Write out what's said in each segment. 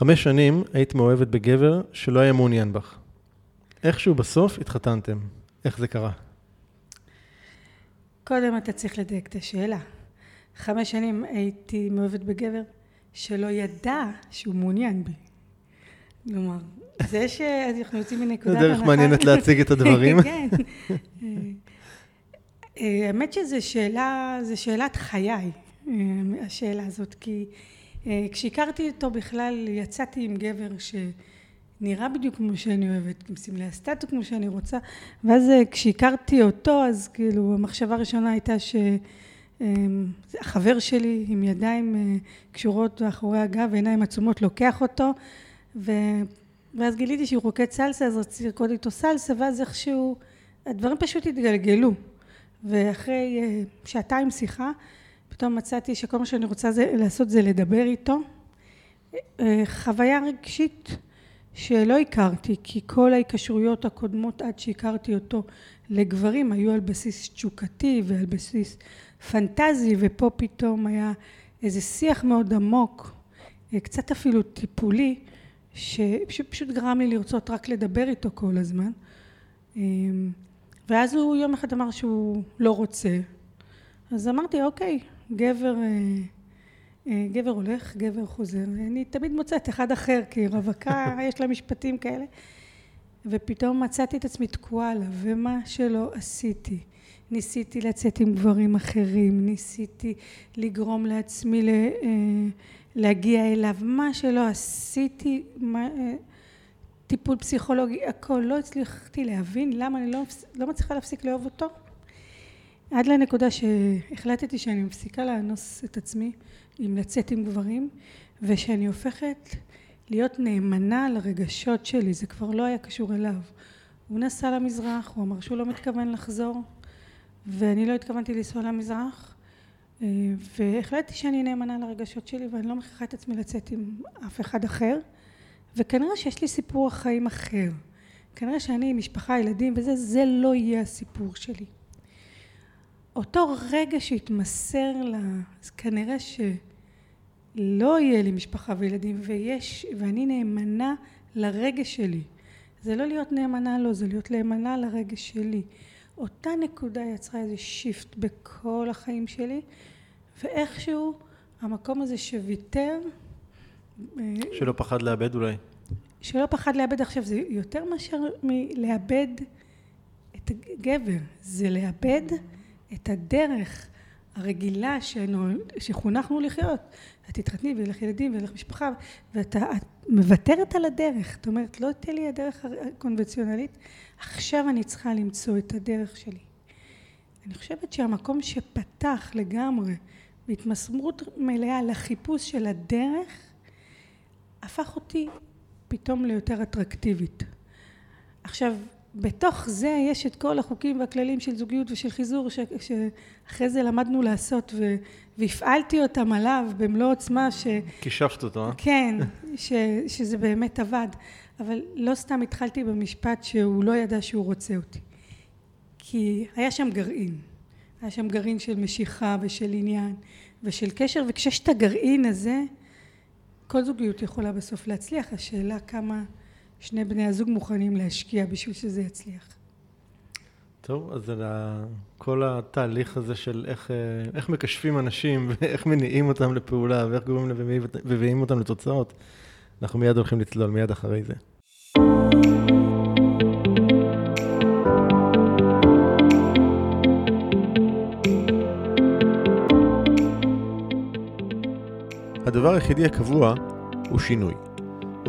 חמש שנים היית מאוהבת בגבר שלא היה מעוניין בך. איכשהו בסוף התחתנתם. איך זה קרה? קודם אתה צריך לדייק את השאלה. חמש שנים הייתי מאוהבת בגבר שלא ידע שהוא מעוניין בי. כלומר, זה שאנחנו יוצאים מנקודת הנחה... זה דרך מעניינת להציג את הדברים. כן. אה, האמת שזו שאלה, זו שאלת חיי, אה, השאלה הזאת, כי כשהכרתי אותו בכלל יצאתי עם גבר שנראה בדיוק כמו שאני אוהבת, עם סמלי הסטטו כמו שאני רוצה, ואז כשהכרתי אותו אז כאילו המחשבה הראשונה הייתה שהחבר שלי עם ידיים קשורות מאחורי הגב ועיניים עצומות לוקח אותו ו... ואז גיליתי שהוא רוקד סלסה אז רציתי לרקוד איתו סלסה ואז איכשהו הדברים פשוט התגלגלו. ואחרי אה, שעתיים שיחה, פתאום מצאתי שכל מה שאני רוצה זה, לעשות זה לדבר איתו. אה, חוויה רגשית שלא הכרתי, כי כל ההיקשרויות הקודמות עד שהכרתי אותו לגברים היו על בסיס תשוקתי ועל בסיס פנטזי, ופה פתאום היה איזה שיח מאוד עמוק, אה, קצת אפילו טיפולי, שפשוט גרם לי לרצות רק לדבר איתו כל הזמן. ואז הוא יום אחד אמר שהוא לא רוצה. אז אמרתי, אוקיי, גבר, אה, אה, גבר הולך, גבר חוזר. אני תמיד מוצאת אחד אחר, כי רווקה, יש לה משפטים כאלה. ופתאום מצאתי את עצמי תקועה לה, ומה שלא עשיתי. ניסיתי לצאת עם גברים אחרים, ניסיתי לגרום לעצמי ל, אה, להגיע אליו, מה שלא עשיתי, מה, טיפול פסיכולוגי, הכל, לא הצליחתי להבין למה אני לא, לא מצליחה להפסיק לאהוב אותו עד לנקודה שהחלטתי שאני מפסיקה לאנוס את עצמי עם לצאת עם גברים ושאני הופכת להיות נאמנה לרגשות שלי, זה כבר לא היה קשור אליו. הוא נסע למזרח, הוא אמר שהוא לא מתכוון לחזור ואני לא התכוונתי לנסוע למזרח והחלטתי שאני נאמנה לרגשות שלי ואני לא מכריחה את עצמי לצאת עם אף אחד אחר וכנראה שיש לי סיפור חיים אחר. כנראה שאני עם משפחה, ילדים וזה, זה לא יהיה הסיפור שלי. אותו רגע שהתמסר לה, אז כנראה שלא יהיה לי משפחה וילדים ויש, ואני נאמנה לרגש שלי. זה לא להיות נאמנה לו, זה להיות נאמנה לרגש שלי. אותה נקודה יצרה איזה שיפט בכל החיים שלי, ואיכשהו המקום הזה שוויתר שלא פחד לאבד אולי. שלא פחד לאבד עכשיו, זה יותר מאשר מלאבד את הגבר, זה לאבד את הדרך הרגילה שנו, שחונכנו לחיות. את תתחתני ויהיה לך ילדים ויהיה לך משפחה, ואתה מוותרת על הדרך. זאת אומרת, לא תהיה לי הדרך הקונבנציונלית, עכשיו אני צריכה למצוא את הדרך שלי. אני חושבת שהמקום שפתח לגמרי בהתמסרות מלאה לחיפוש של הדרך, הפך אותי פתאום ליותר אטרקטיבית. עכשיו, בתוך זה יש את כל החוקים והכללים של זוגיות ושל חיזור ש, שאחרי זה למדנו לעשות ו, והפעלתי אותם עליו במלוא עוצמה ש... כישפת אותו, אה? כן, ש, שזה באמת עבד. אבל לא סתם התחלתי במשפט שהוא לא ידע שהוא רוצה אותי. כי היה שם גרעין. היה שם גרעין של משיכה ושל עניין ושל קשר, וכשיש את הגרעין הזה, כל זוגיות יכולה בסוף להצליח, השאלה כמה שני בני הזוג מוכנים להשקיע בשביל שזה יצליח. טוב, אז על כל התהליך הזה של איך, אה, איך מקשפים אנשים ואיך מניעים אותם לפעולה ואיך גורמים להם ומביאים אותם לתוצאות, אנחנו מיד הולכים לצלול, מיד אחרי זה. הדבר היחידי הקבוע הוא שינוי.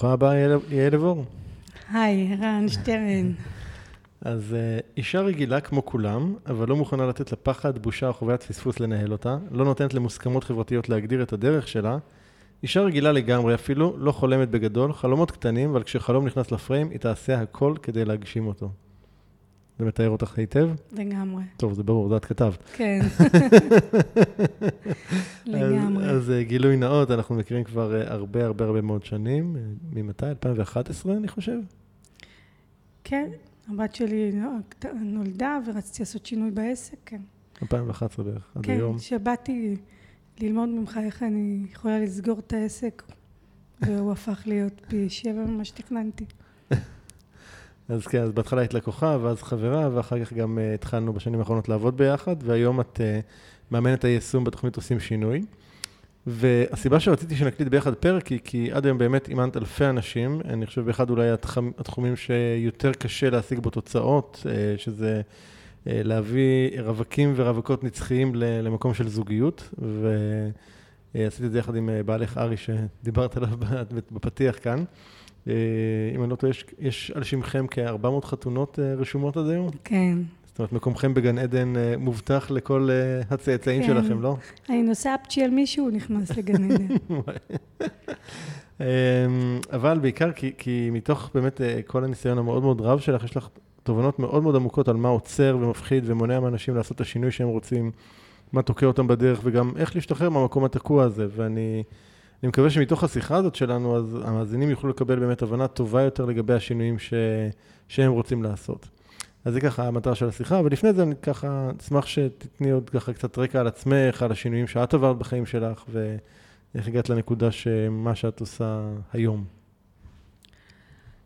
ברוכה הבאה, יעל לב אור. היי, רן שטרן. אז אה, אישה רגילה כמו כולם, אבל לא מוכנה לתת לפחד, בושה או חוויית פספוס לנהל אותה, לא נותנת למוסכמות חברתיות להגדיר את הדרך שלה. אישה רגילה לגמרי אפילו, לא חולמת בגדול, חלומות קטנים, אבל כשחלום נכנס לפריים, היא תעשה הכל כדי להגשים אותו. זה מתאר אותך היטב? לגמרי. טוב, זה ברור, זה את כתבת. כן. לגמרי. אז, אז אה, גילוי נאות, אנחנו מכירים כבר אה, הרבה הרבה הרבה מאוד שנים. ממתי? 2011, אני חושב? כן, הבת שלי נולדה ורציתי לעשות שינוי בעסק, כן. 2011 בערך, עד כן, היום. כן, שבאתי ללמוד ממך איך אני יכולה לסגור את העסק, והוא הפך להיות פי שבע ממה שתכננתי. אז כן, אז בהתחלה היית לקוחה, ואז חברה, ואחר כך גם uh, התחלנו בשנים האחרונות לעבוד ביחד, והיום את uh, מאמנת היישום בתוכנית עושים שינוי. והסיבה שרציתי שנקליט ביחד פרק היא כי עד היום באמת אימנת אלפי אנשים, אני חושב באחד אולי התחומים שיותר קשה להשיג בו תוצאות, אה, שזה להביא רווקים ורווקות נצחיים למקום של זוגיות, ועשיתי את זה יחד עם בעלך ארי שדיברת עליו בפתיח כאן. אם אני לא טועה, יש, יש על שמכם כ-400 חתונות רשומות עד היום? כן. זאת אומרת, מקומכם בגן עדן אה, מובטח לכל אה, הצאצאים כן. שלכם, לא? אני נוסע אפצ'י על מישהו, נכנס לגן עדן. אבל בעיקר כי, כי מתוך באמת אה, כל הניסיון המאוד מאוד רב שלך, יש לך תובנות מאוד מאוד עמוקות על מה עוצר ומפחיד ומונע מאנשים לעשות את השינוי שהם רוצים, מה תוקע אותם בדרך, וגם איך להשתחרר מהמקום התקוע הזה. ואני מקווה שמתוך השיחה הזאת שלנו, אז המאזינים יוכלו לקבל באמת הבנה טובה יותר לגבי השינויים ש, שהם רוצים לעשות. אז זה ככה המטרה של השיחה, ולפני זה אני ככה אשמח שתתני עוד ככה קצת רקע על עצמך, על השינויים שאת עברת בחיים שלך, ואיך הגעת לנקודה שמה שאת עושה היום.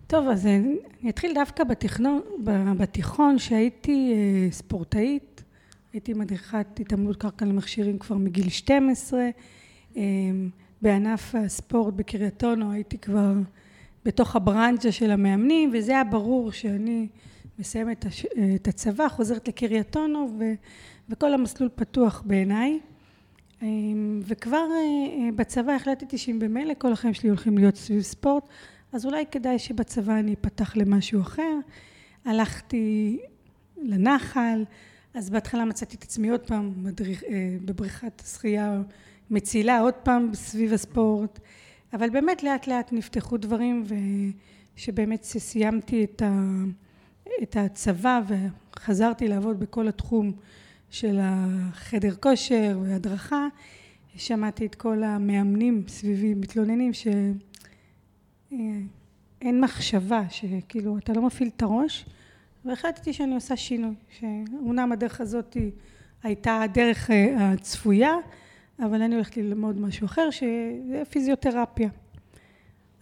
טוב, אז אני אתחיל דווקא בתכנון, בתיכון, שהייתי אה, ספורטאית, הייתי מדריכת התעמלות קרקע למכשירים כבר מגיל 12, אה, בענף הספורט בקריית אונו הייתי כבר בתוך הברנצ'ה של המאמנים, וזה היה ברור שאני מסיימת את הצבא, חוזרת לקריית אונו ו, וכל המסלול פתוח בעיניי. אמ, וכבר אה, בצבא החלטתי שאם במילא כל החיים שלי הולכים להיות סביב ספורט, אז אולי כדאי שבצבא אני אפתח למשהו אחר. הלכתי לנחל, אז בהתחלה מצאתי את עצמי עוד פעם מדריך, אה, בבריכת שחייה מצילה, עוד פעם סביב הספורט, אבל באמת לאט לאט נפתחו דברים ושבאמת סיימתי את ה... את הצבא וחזרתי לעבוד בכל התחום של החדר כושר והדרכה, שמעתי את כל המאמנים סביבי מתלוננים שאין מחשבה, שכאילו אתה לא מפעיל את הראש, והחלטתי שאני עושה שינוי, שאומנם הדרך הזאת הייתה הדרך אה, הצפויה, אבל אני הולכת ללמוד משהו אחר, שזה פיזיותרפיה.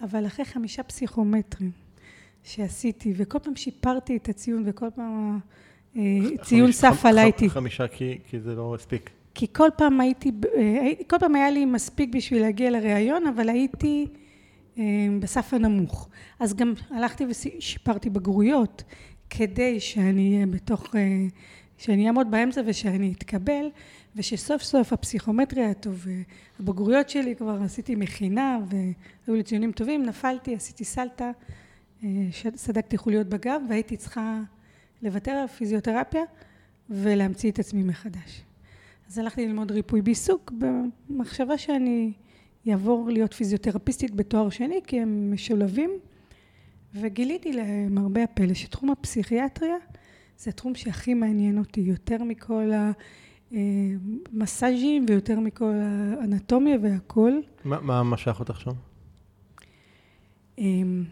אבל אחרי חמישה פסיכומטרים שעשיתי, וכל פעם שיפרתי את הציון, וכל פעם ציון סף עלה איתי. חמישה כי, כי זה לא הספיק. כי כל פעם הייתי, אה, כל פעם היה לי מספיק בשביל להגיע לראיון, אבל הייתי אה, בסף הנמוך. אז גם הלכתי ושיפרתי בגרויות, כדי שאני אהיה בתוך, אה, שאני אעמוד באמצע ושאני אתקבל, ושסוף סוף הפסיכומטרי היה טוב, הבגרויות שלי כבר עשיתי מכינה, והיו לי ציונים טובים, נפלתי, עשיתי סלטה. סדקתי חוליות בגב והייתי צריכה לוותר על פיזיותרפיה ולהמציא את עצמי מחדש. אז הלכתי ללמוד ריפוי בעיסוק במחשבה שאני אעבור להיות פיזיותרפיסטית בתואר שני כי הם משולבים וגיליתי למרבה הפלא שתחום הפסיכיאטריה זה התחום שהכי מעניין אותי יותר מכל המסאז'ים ויותר מכל האנטומיה והכל. מה, מה משך אותך שם? אמ,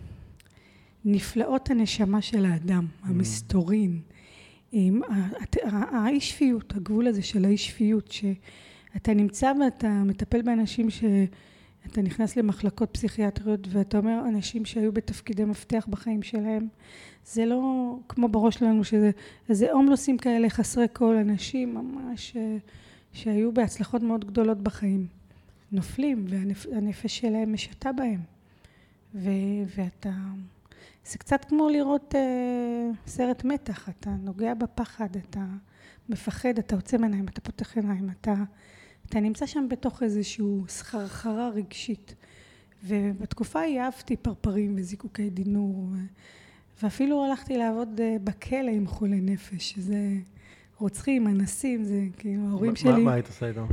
נפלאות הנשמה של האדם, mm. המסתורין, האי שפיות, הגבול הזה של האי שפיות, שאתה נמצא ואתה מטפל באנשים אתה נכנס למחלקות פסיכיאטריות ואתה אומר אנשים שהיו בתפקידי מפתח בחיים שלהם זה לא כמו בראש שלנו שזה איזה הומלוסים כאלה חסרי כל אנשים ממש שהיו בהצלחות מאוד גדולות בחיים. נופלים והנפש שלהם משתה בהם. ו, ואתה זה קצת כמו לראות אה, סרט מתח. אתה נוגע בפחד אתה מפחד אתה עוצם עיניים אתה פותח עיניים אתה אתה נמצא שם בתוך איזשהו סחרחרה רגשית ובתקופה ההיא אהבתי פרפרים וזיקוקי דינור ואפילו הלכתי לעבוד אה, בכלא עם חולי נפש שזה רוצחים, אנסים, זה כאילו ההורים שלי... מה היית עושה איתם?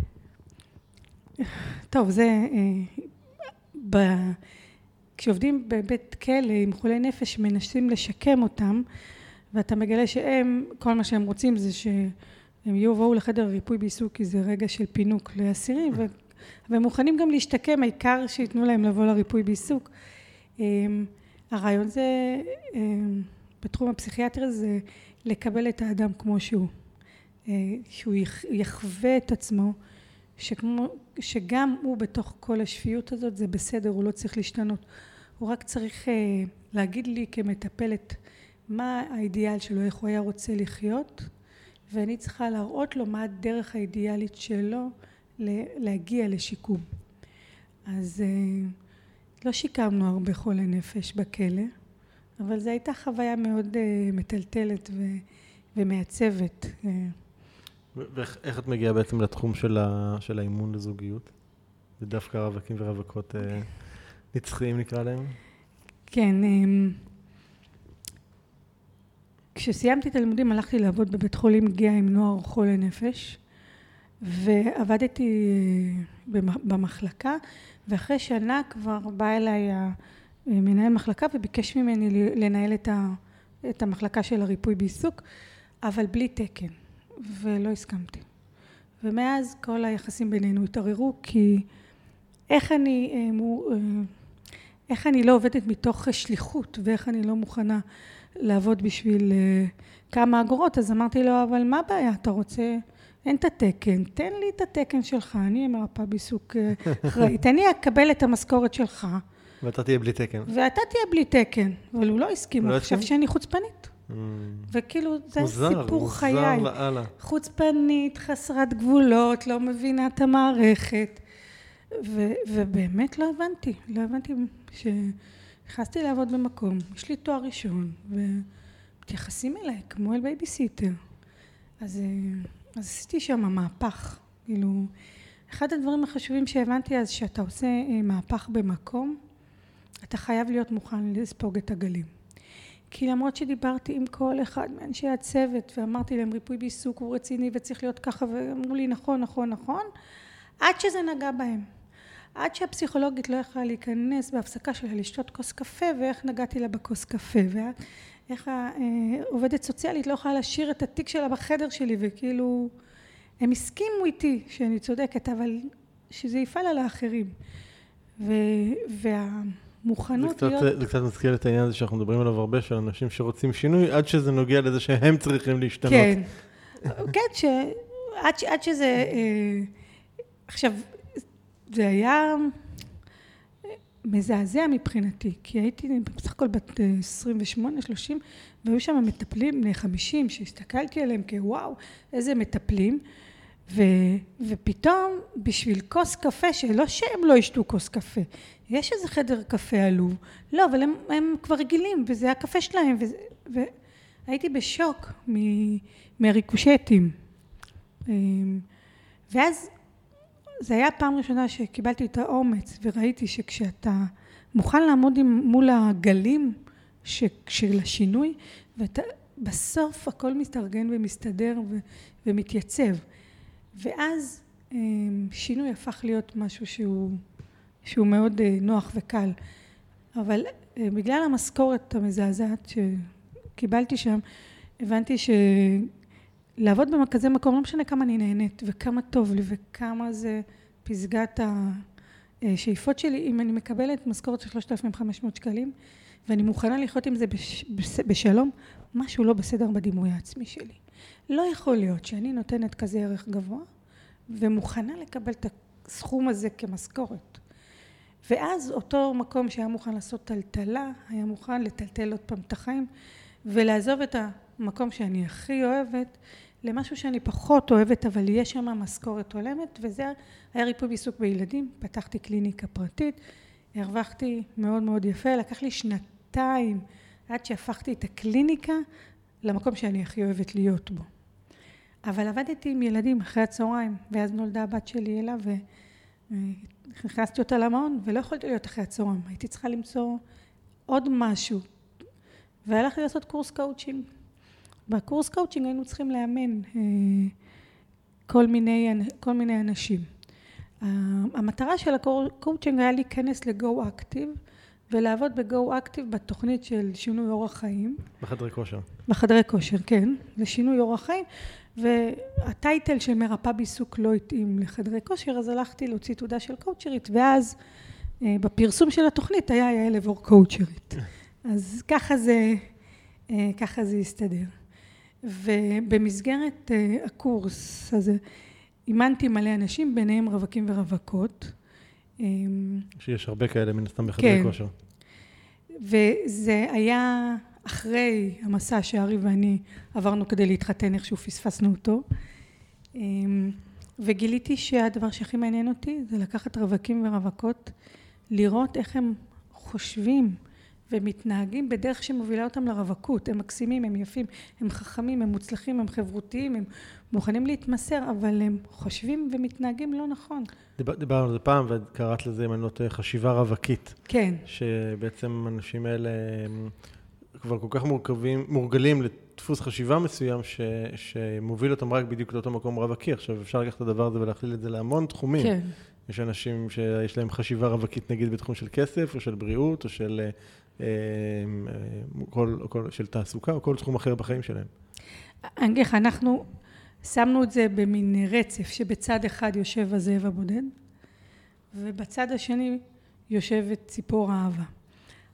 טוב, זה... אה, ב... כשעובדים בבית כלא עם חולי נפש מנסים לשקם אותם ואתה מגלה שהם, כל מה שהם רוצים זה שהם יבואו לחדר ריפוי בעיסוק כי זה רגע של פינוק לאסירים והם מוכנים גם להשתקם, העיקר שייתנו להם לבוא לריפוי בעיסוק. אמ, הרעיון זה, אמ, בתחום הפסיכיאטרי זה לקבל את האדם כמו שהוא. אה, שהוא יחווה את עצמו, שכמו, שגם הוא בתוך כל השפיות הזאת זה בסדר, הוא לא צריך להשתנות. הוא רק צריך אה, להגיד לי כמטפלת מה האידיאל שלו, איך הוא היה רוצה לחיות, ואני צריכה להראות לו מה הדרך האידיאלית שלו להגיע לשיקום. אז אה, לא שיקמנו הרבה חולי נפש בכלא, אבל זו הייתה חוויה מאוד מטלטלת ומעצבת. ואיך את מגיעה בעצם לתחום של, ה, של האימון לזוגיות? זה דווקא רווקים ורווקות אה, נצחיים נקרא להם? כן. אה, כשסיימתי את הלימודים הלכתי לעבוד בבית חולים גאה עם נוער חולי נפש ועבדתי אה, במחלקה ואחרי שנה כבר בא אליי מנהל מחלקה וביקש ממני לנהל את, ה, את המחלקה של הריפוי בעיסוק אבל בלי תקן ולא הסכמתי. ומאז כל היחסים בינינו התערערו כי איך אני, אה, אה, איך אני לא עובדת מתוך שליחות ואיך אני לא מוכנה לעבוד בשביל אה, כמה אגורות אז אמרתי לו אבל מה הבעיה אתה רוצה אין את התקן תן לי את התקן שלך אני אהיה מרפאה בעיסוק אחראית אני אקבל את המשכורת שלך ואתה תהיה בלי תקן ואתה תהיה בלי תקן אבל הוא לא הסכים הוא לא חשב שאני חוצפנית Mm. וכאילו, זה מוזר, סיפור מוזר חיי. מוזר לאללה. חוצפנית, חסרת גבולות, לא מבינה את המערכת. ו- ובאמת לא הבנתי, לא הבנתי שנכנסתי לעבוד במקום, יש לי תואר ראשון, ומתייחסים אליי כמו אל בייביסיטר. אז, אז עשיתי שם מהפך. כאילו, אחד הדברים החשובים שהבנתי אז, שאתה עושה אה, מהפך במקום, אתה חייב להיות מוכן לספוג את הגלים. כי למרות שדיברתי עם כל אחד מאנשי הצוות ואמרתי להם ריפוי בעיסוק הוא רציני וצריך להיות ככה ואמרו לי נכון נכון נכון עד שזה נגע בהם עד שהפסיכולוגית לא יכלה להיכנס בהפסקה שלה לשתות כוס קפה ואיך נגעתי לה בכוס קפה ואיך העובדת סוציאלית לא יכולה להשאיר את התיק שלה בחדר שלי וכאילו הם הסכימו איתי שאני צודקת אבל שזה יפעל על האחרים וה... מוכנות זה קצת, להיות... זה קצת מזכיר את העניין הזה שאנחנו מדברים עליו הרבה, של אנשים שרוצים שינוי, עד שזה נוגע לזה שהם צריכים להשתנות. כן, כן, ש... עד, עד שזה... אה, עכשיו, זה היה מזעזע מבחינתי, כי הייתי בסך הכל בת 28, 30, והיו שם מטפלים בני 50, שהסתכלתי עליהם כוואו, איזה מטפלים. ו, ופתאום בשביל כוס קפה, שלא שהם לא ישתו כוס קפה, יש איזה חדר קפה עלוב, לא, אבל הם, הם כבר רגילים, וזה הקפה שלהם, וזה, והייתי בשוק מ, מהריקושטים. אמ, ואז זה היה הפעם ראשונה שקיבלתי את האומץ וראיתי שכשאתה מוכן לעמוד עם, מול הגלים ש, של השינוי, ואתה בסוף הכל מתארגן ומסתדר ו, ומתייצב. ואז אמ, שינוי הפך להיות משהו שהוא, שהוא מאוד אה, נוח וקל. אבל אה, בגלל המשכורת המזעזעת שקיבלתי שם, הבנתי שלעבוד במרכזי מקום, לא משנה כמה אני נהנית וכמה טוב לי וכמה זה פסגת השאיפות שלי, אם אני מקבלת משכורת של 3,500 שקלים ואני מוכנה לחיות עם זה בשלום, משהו לא בסדר בדימוי העצמי שלי. לא יכול להיות שאני נותנת כזה ערך גבוה ומוכנה לקבל את הסכום הזה כמשכורת. ואז אותו מקום שהיה מוכן לעשות טלטלה, היה מוכן לטלטל עוד פעם את החיים ולעזוב את המקום שאני הכי אוהבת למשהו שאני פחות אוהבת אבל יש שם משכורת הולמת וזה היה ריפוי בעיסוק בילדים, פתחתי קליניקה פרטית, הרווחתי מאוד מאוד יפה, לקח לי שנתיים עד שהפכתי את הקליניקה למקום שאני הכי אוהבת להיות בו. אבל עבדתי עם ילדים אחרי הצהריים, ואז נולדה הבת שלי אלה, והכנסתי אותה למעון, ולא יכולתי להיות אחרי הצהריים, הייתי צריכה למצוא עוד משהו. והלכתי לעשות קורס קואוצ'ינג. בקורס קואוצ'ינג היינו צריכים לאמן אה, כל מיני, כל מיני אנשים. המטרה של הקואוצ'ינג היה להיכנס ל Go Active, ולעבוד ב Go Active בתוכנית של שינוי אורח חיים. בחדרי כושר. בחדרי כושר, כן, לשינוי אורח חיים, והטייטל של מרפאה בעיסוק לא התאים לחדרי כושר, אז הלכתי להוציא תעודה של קואוצ'רית, ואז אה, בפרסום של התוכנית היה יעל אבור קואוצ'רית. אז ככה זה, אה, ככה זה הסתדר. ובמסגרת אה, הקורס הזה אימנתי מלא אנשים, ביניהם רווקים ורווקות. שיש הרבה כאלה מן הסתם בחדרי כן. כושר. וזה היה אחרי המסע שארי ואני עברנו כדי להתחתן, איכשהו פספסנו אותו. אמ, וגיליתי שהדבר שהכי מעניין אותי זה לקחת רווקים ורווקות, לראות איך הם חושבים ומתנהגים בדרך שמובילה אותם לרווקות. הם מקסימים, הם יפים, הם חכמים, הם מוצלחים, הם חברותיים, הם מוכנים להתמסר, אבל הם חושבים ומתנהגים לא נכון. דיבר, דיברנו על זה פעם, וקראת לזה, אם אני לא טועה, חשיבה רווקית. כן. שבעצם האנשים האלה כבר כל כך מורכבים, מורגלים לדפוס חשיבה מסוים, ש, שמוביל אותם רק בדיוק לאותו מקום רווקי. עכשיו, אפשר לקחת את הדבר הזה ולהכליל את זה להמון תחומים. כן. יש אנשים שיש להם חשיבה רווקית, נגיד, בתחום של כסף, או של בריאות, או של, כל, כל, של תעסוקה, או כל תחום אחר בחיים שלהם. אני אגיד לך, אנחנו שמנו את זה במין רצף, שבצד אחד יושב הזאב הבודד, ובצד השני יושבת ציפור האהבה.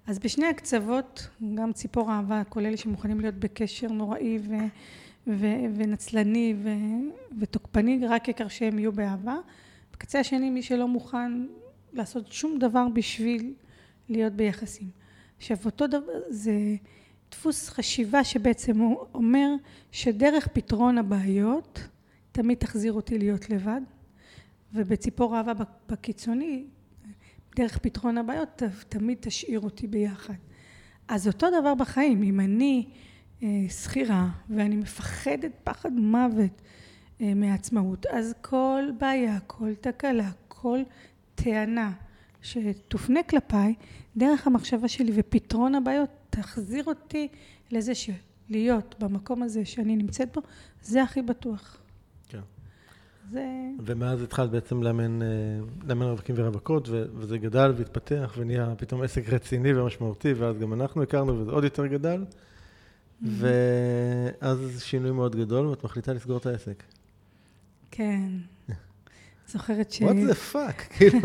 אז בשני הקצוות, גם ציפור אהבה, כל אלה שמוכנים להיות בקשר נוראי ו, ו, ונצלני ו, ותוקפני, רק העיקר שהם יהיו באהבה. בקצה השני, מי שלא מוכן לעשות שום דבר בשביל להיות ביחסים. עכשיו, אותו דבר, זה דפוס חשיבה שבעצם הוא אומר שדרך פתרון הבעיות תמיד תחזיר אותי להיות לבד, ובציפור אהבה בקיצוני דרך פתרון הבעיות תמיד תשאיר אותי ביחד. אז אותו דבר בחיים, אם אני אה, שכירה ואני מפחדת פחד מוות אה, מעצמאות, אז כל בעיה, כל תקלה, כל טענה שתופנה כלפיי, דרך המחשבה שלי ופתרון הבעיות תחזיר אותי לזה שלהיות במקום הזה שאני נמצאת בו, זה הכי בטוח. זה... ומאז התחלת בעצם לאמן, אה, לאמן רווקים ורווקות, וזה גדל והתפתח ונהיה פתאום עסק רציני ומשמעותי, ואז גם אנחנו הכרנו וזה עוד יותר גדל. Mm-hmm. ואז שינוי מאוד גדול, ואת מחליטה לסגור את העסק. כן. זוכרת ש... What the fuck, כאילו.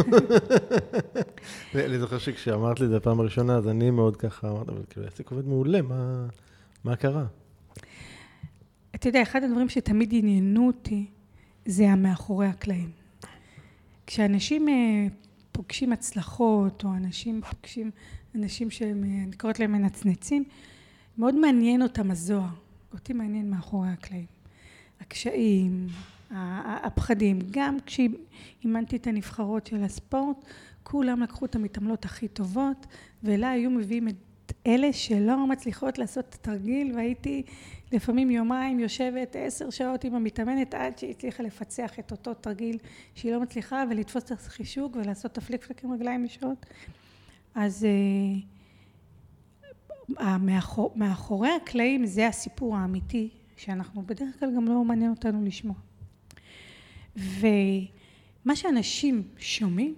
אני זוכר שכשאמרת לי את זה בפעם הראשונה, אז אני מאוד ככה אמרתי, אבל כאילו, העסק עובד מעולה, מה, מה קרה? אתה יודע, אחד הדברים שתמיד עניינו אותי, זה המאחורי הקלעים. כשאנשים אה, פוגשים הצלחות, או אנשים פוגשים אנשים שהם, אה, אני קוראת להם מנצנצים, מאוד מעניין אותם הזוהר. אותי מעניין מאחורי הקלעים. הקשיים, הפחדים. גם כשאימנתי את הנבחרות של הספורט, כולם לקחו את המתעמלות הכי טובות, ואליי היו מביאים את אלה שלא מצליחות לעשות את התרגיל, והייתי לפעמים יומיים יושבת עשר שעות עם המתאמנת עד שהיא הצליחה לפצח את אותו תרגיל שהיא לא מצליחה ולתפוס את החישוק ולעשות את הפליק עם רגליים ישרות. אז מאחור, מאחורי הקלעים זה הסיפור האמיתי שאנחנו בדרך כלל גם לא מעניין אותנו לשמוע. ומה שאנשים שומעים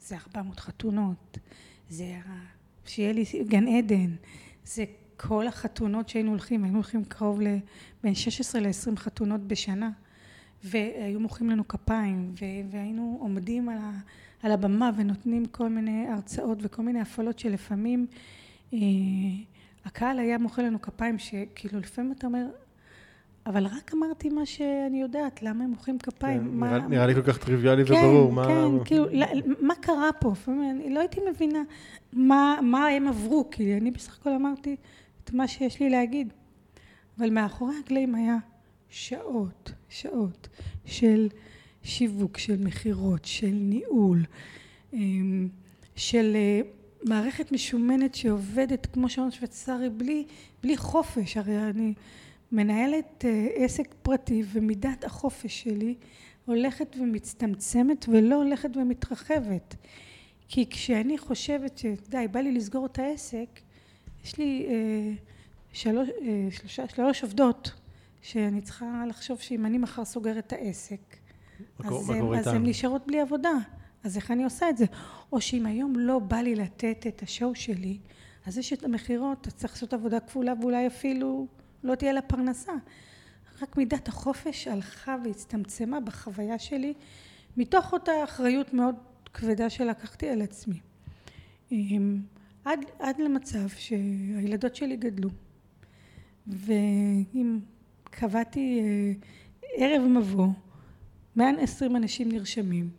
זה 400 חתונות, זה שיהיה לי גן עדן, זה כל החתונות שהיינו הולכים, היינו הולכים קרוב לבין 16 ל-20 חתונות בשנה, והיו מוחאים לנו כפיים, והיינו עומדים על, ה- על הבמה ונותנים כל מיני הרצאות וכל מיני הפעלות שלפעמים אה, הקהל היה מוחא לנו כפיים, שכאילו לפעמים אתה אומר, אבל רק אמרתי מה שאני יודעת, למה הם מוחאים כפיים. כן, מה, נראה, נראה לי כל כך טריוויאלי כן, וברור. מה... כן, כאילו, לא, מה קרה פה? אני לא הייתי מבינה מה, מה הם עברו, כי אני בסך הכל אמרתי את מה שיש לי להגיד. אבל מאחורי הקלעים היה שעות, שעות של שיווק, של מכירות, של ניהול, אמ, של אה, מערכת משומנת שעובדת כמו שעון שוויצרי בלי, בלי חופש. הרי אני מנהלת אה, עסק פרטי ומידת החופש שלי הולכת ומצטמצמת ולא הולכת ומתרחבת. כי כשאני חושבת שדי, בא לי לסגור את העסק, יש לי אה, שלוש, אה, שלושה, שלוש עובדות שאני צריכה לחשוב שאם אני מחר סוגרת את העסק, מה קורה- אז, הם, אז? הן נשארות בלי עבודה. אז איך אני עושה את זה? או שאם היום לא בא לי לתת את השואו שלי, אז יש את המכירות, אז צריך לעשות עבודה כפולה ואולי אפילו לא תהיה לה פרנסה. רק מידת החופש הלכה והצטמצמה בחוויה שלי, מתוך אותה אחריות מאוד כבדה שלקחתי על עצמי. אמ, עד, עד למצב שהילדות שלי גדלו, ואם קבעתי אה, ערב מבוא, 120 אנשים נרשמים,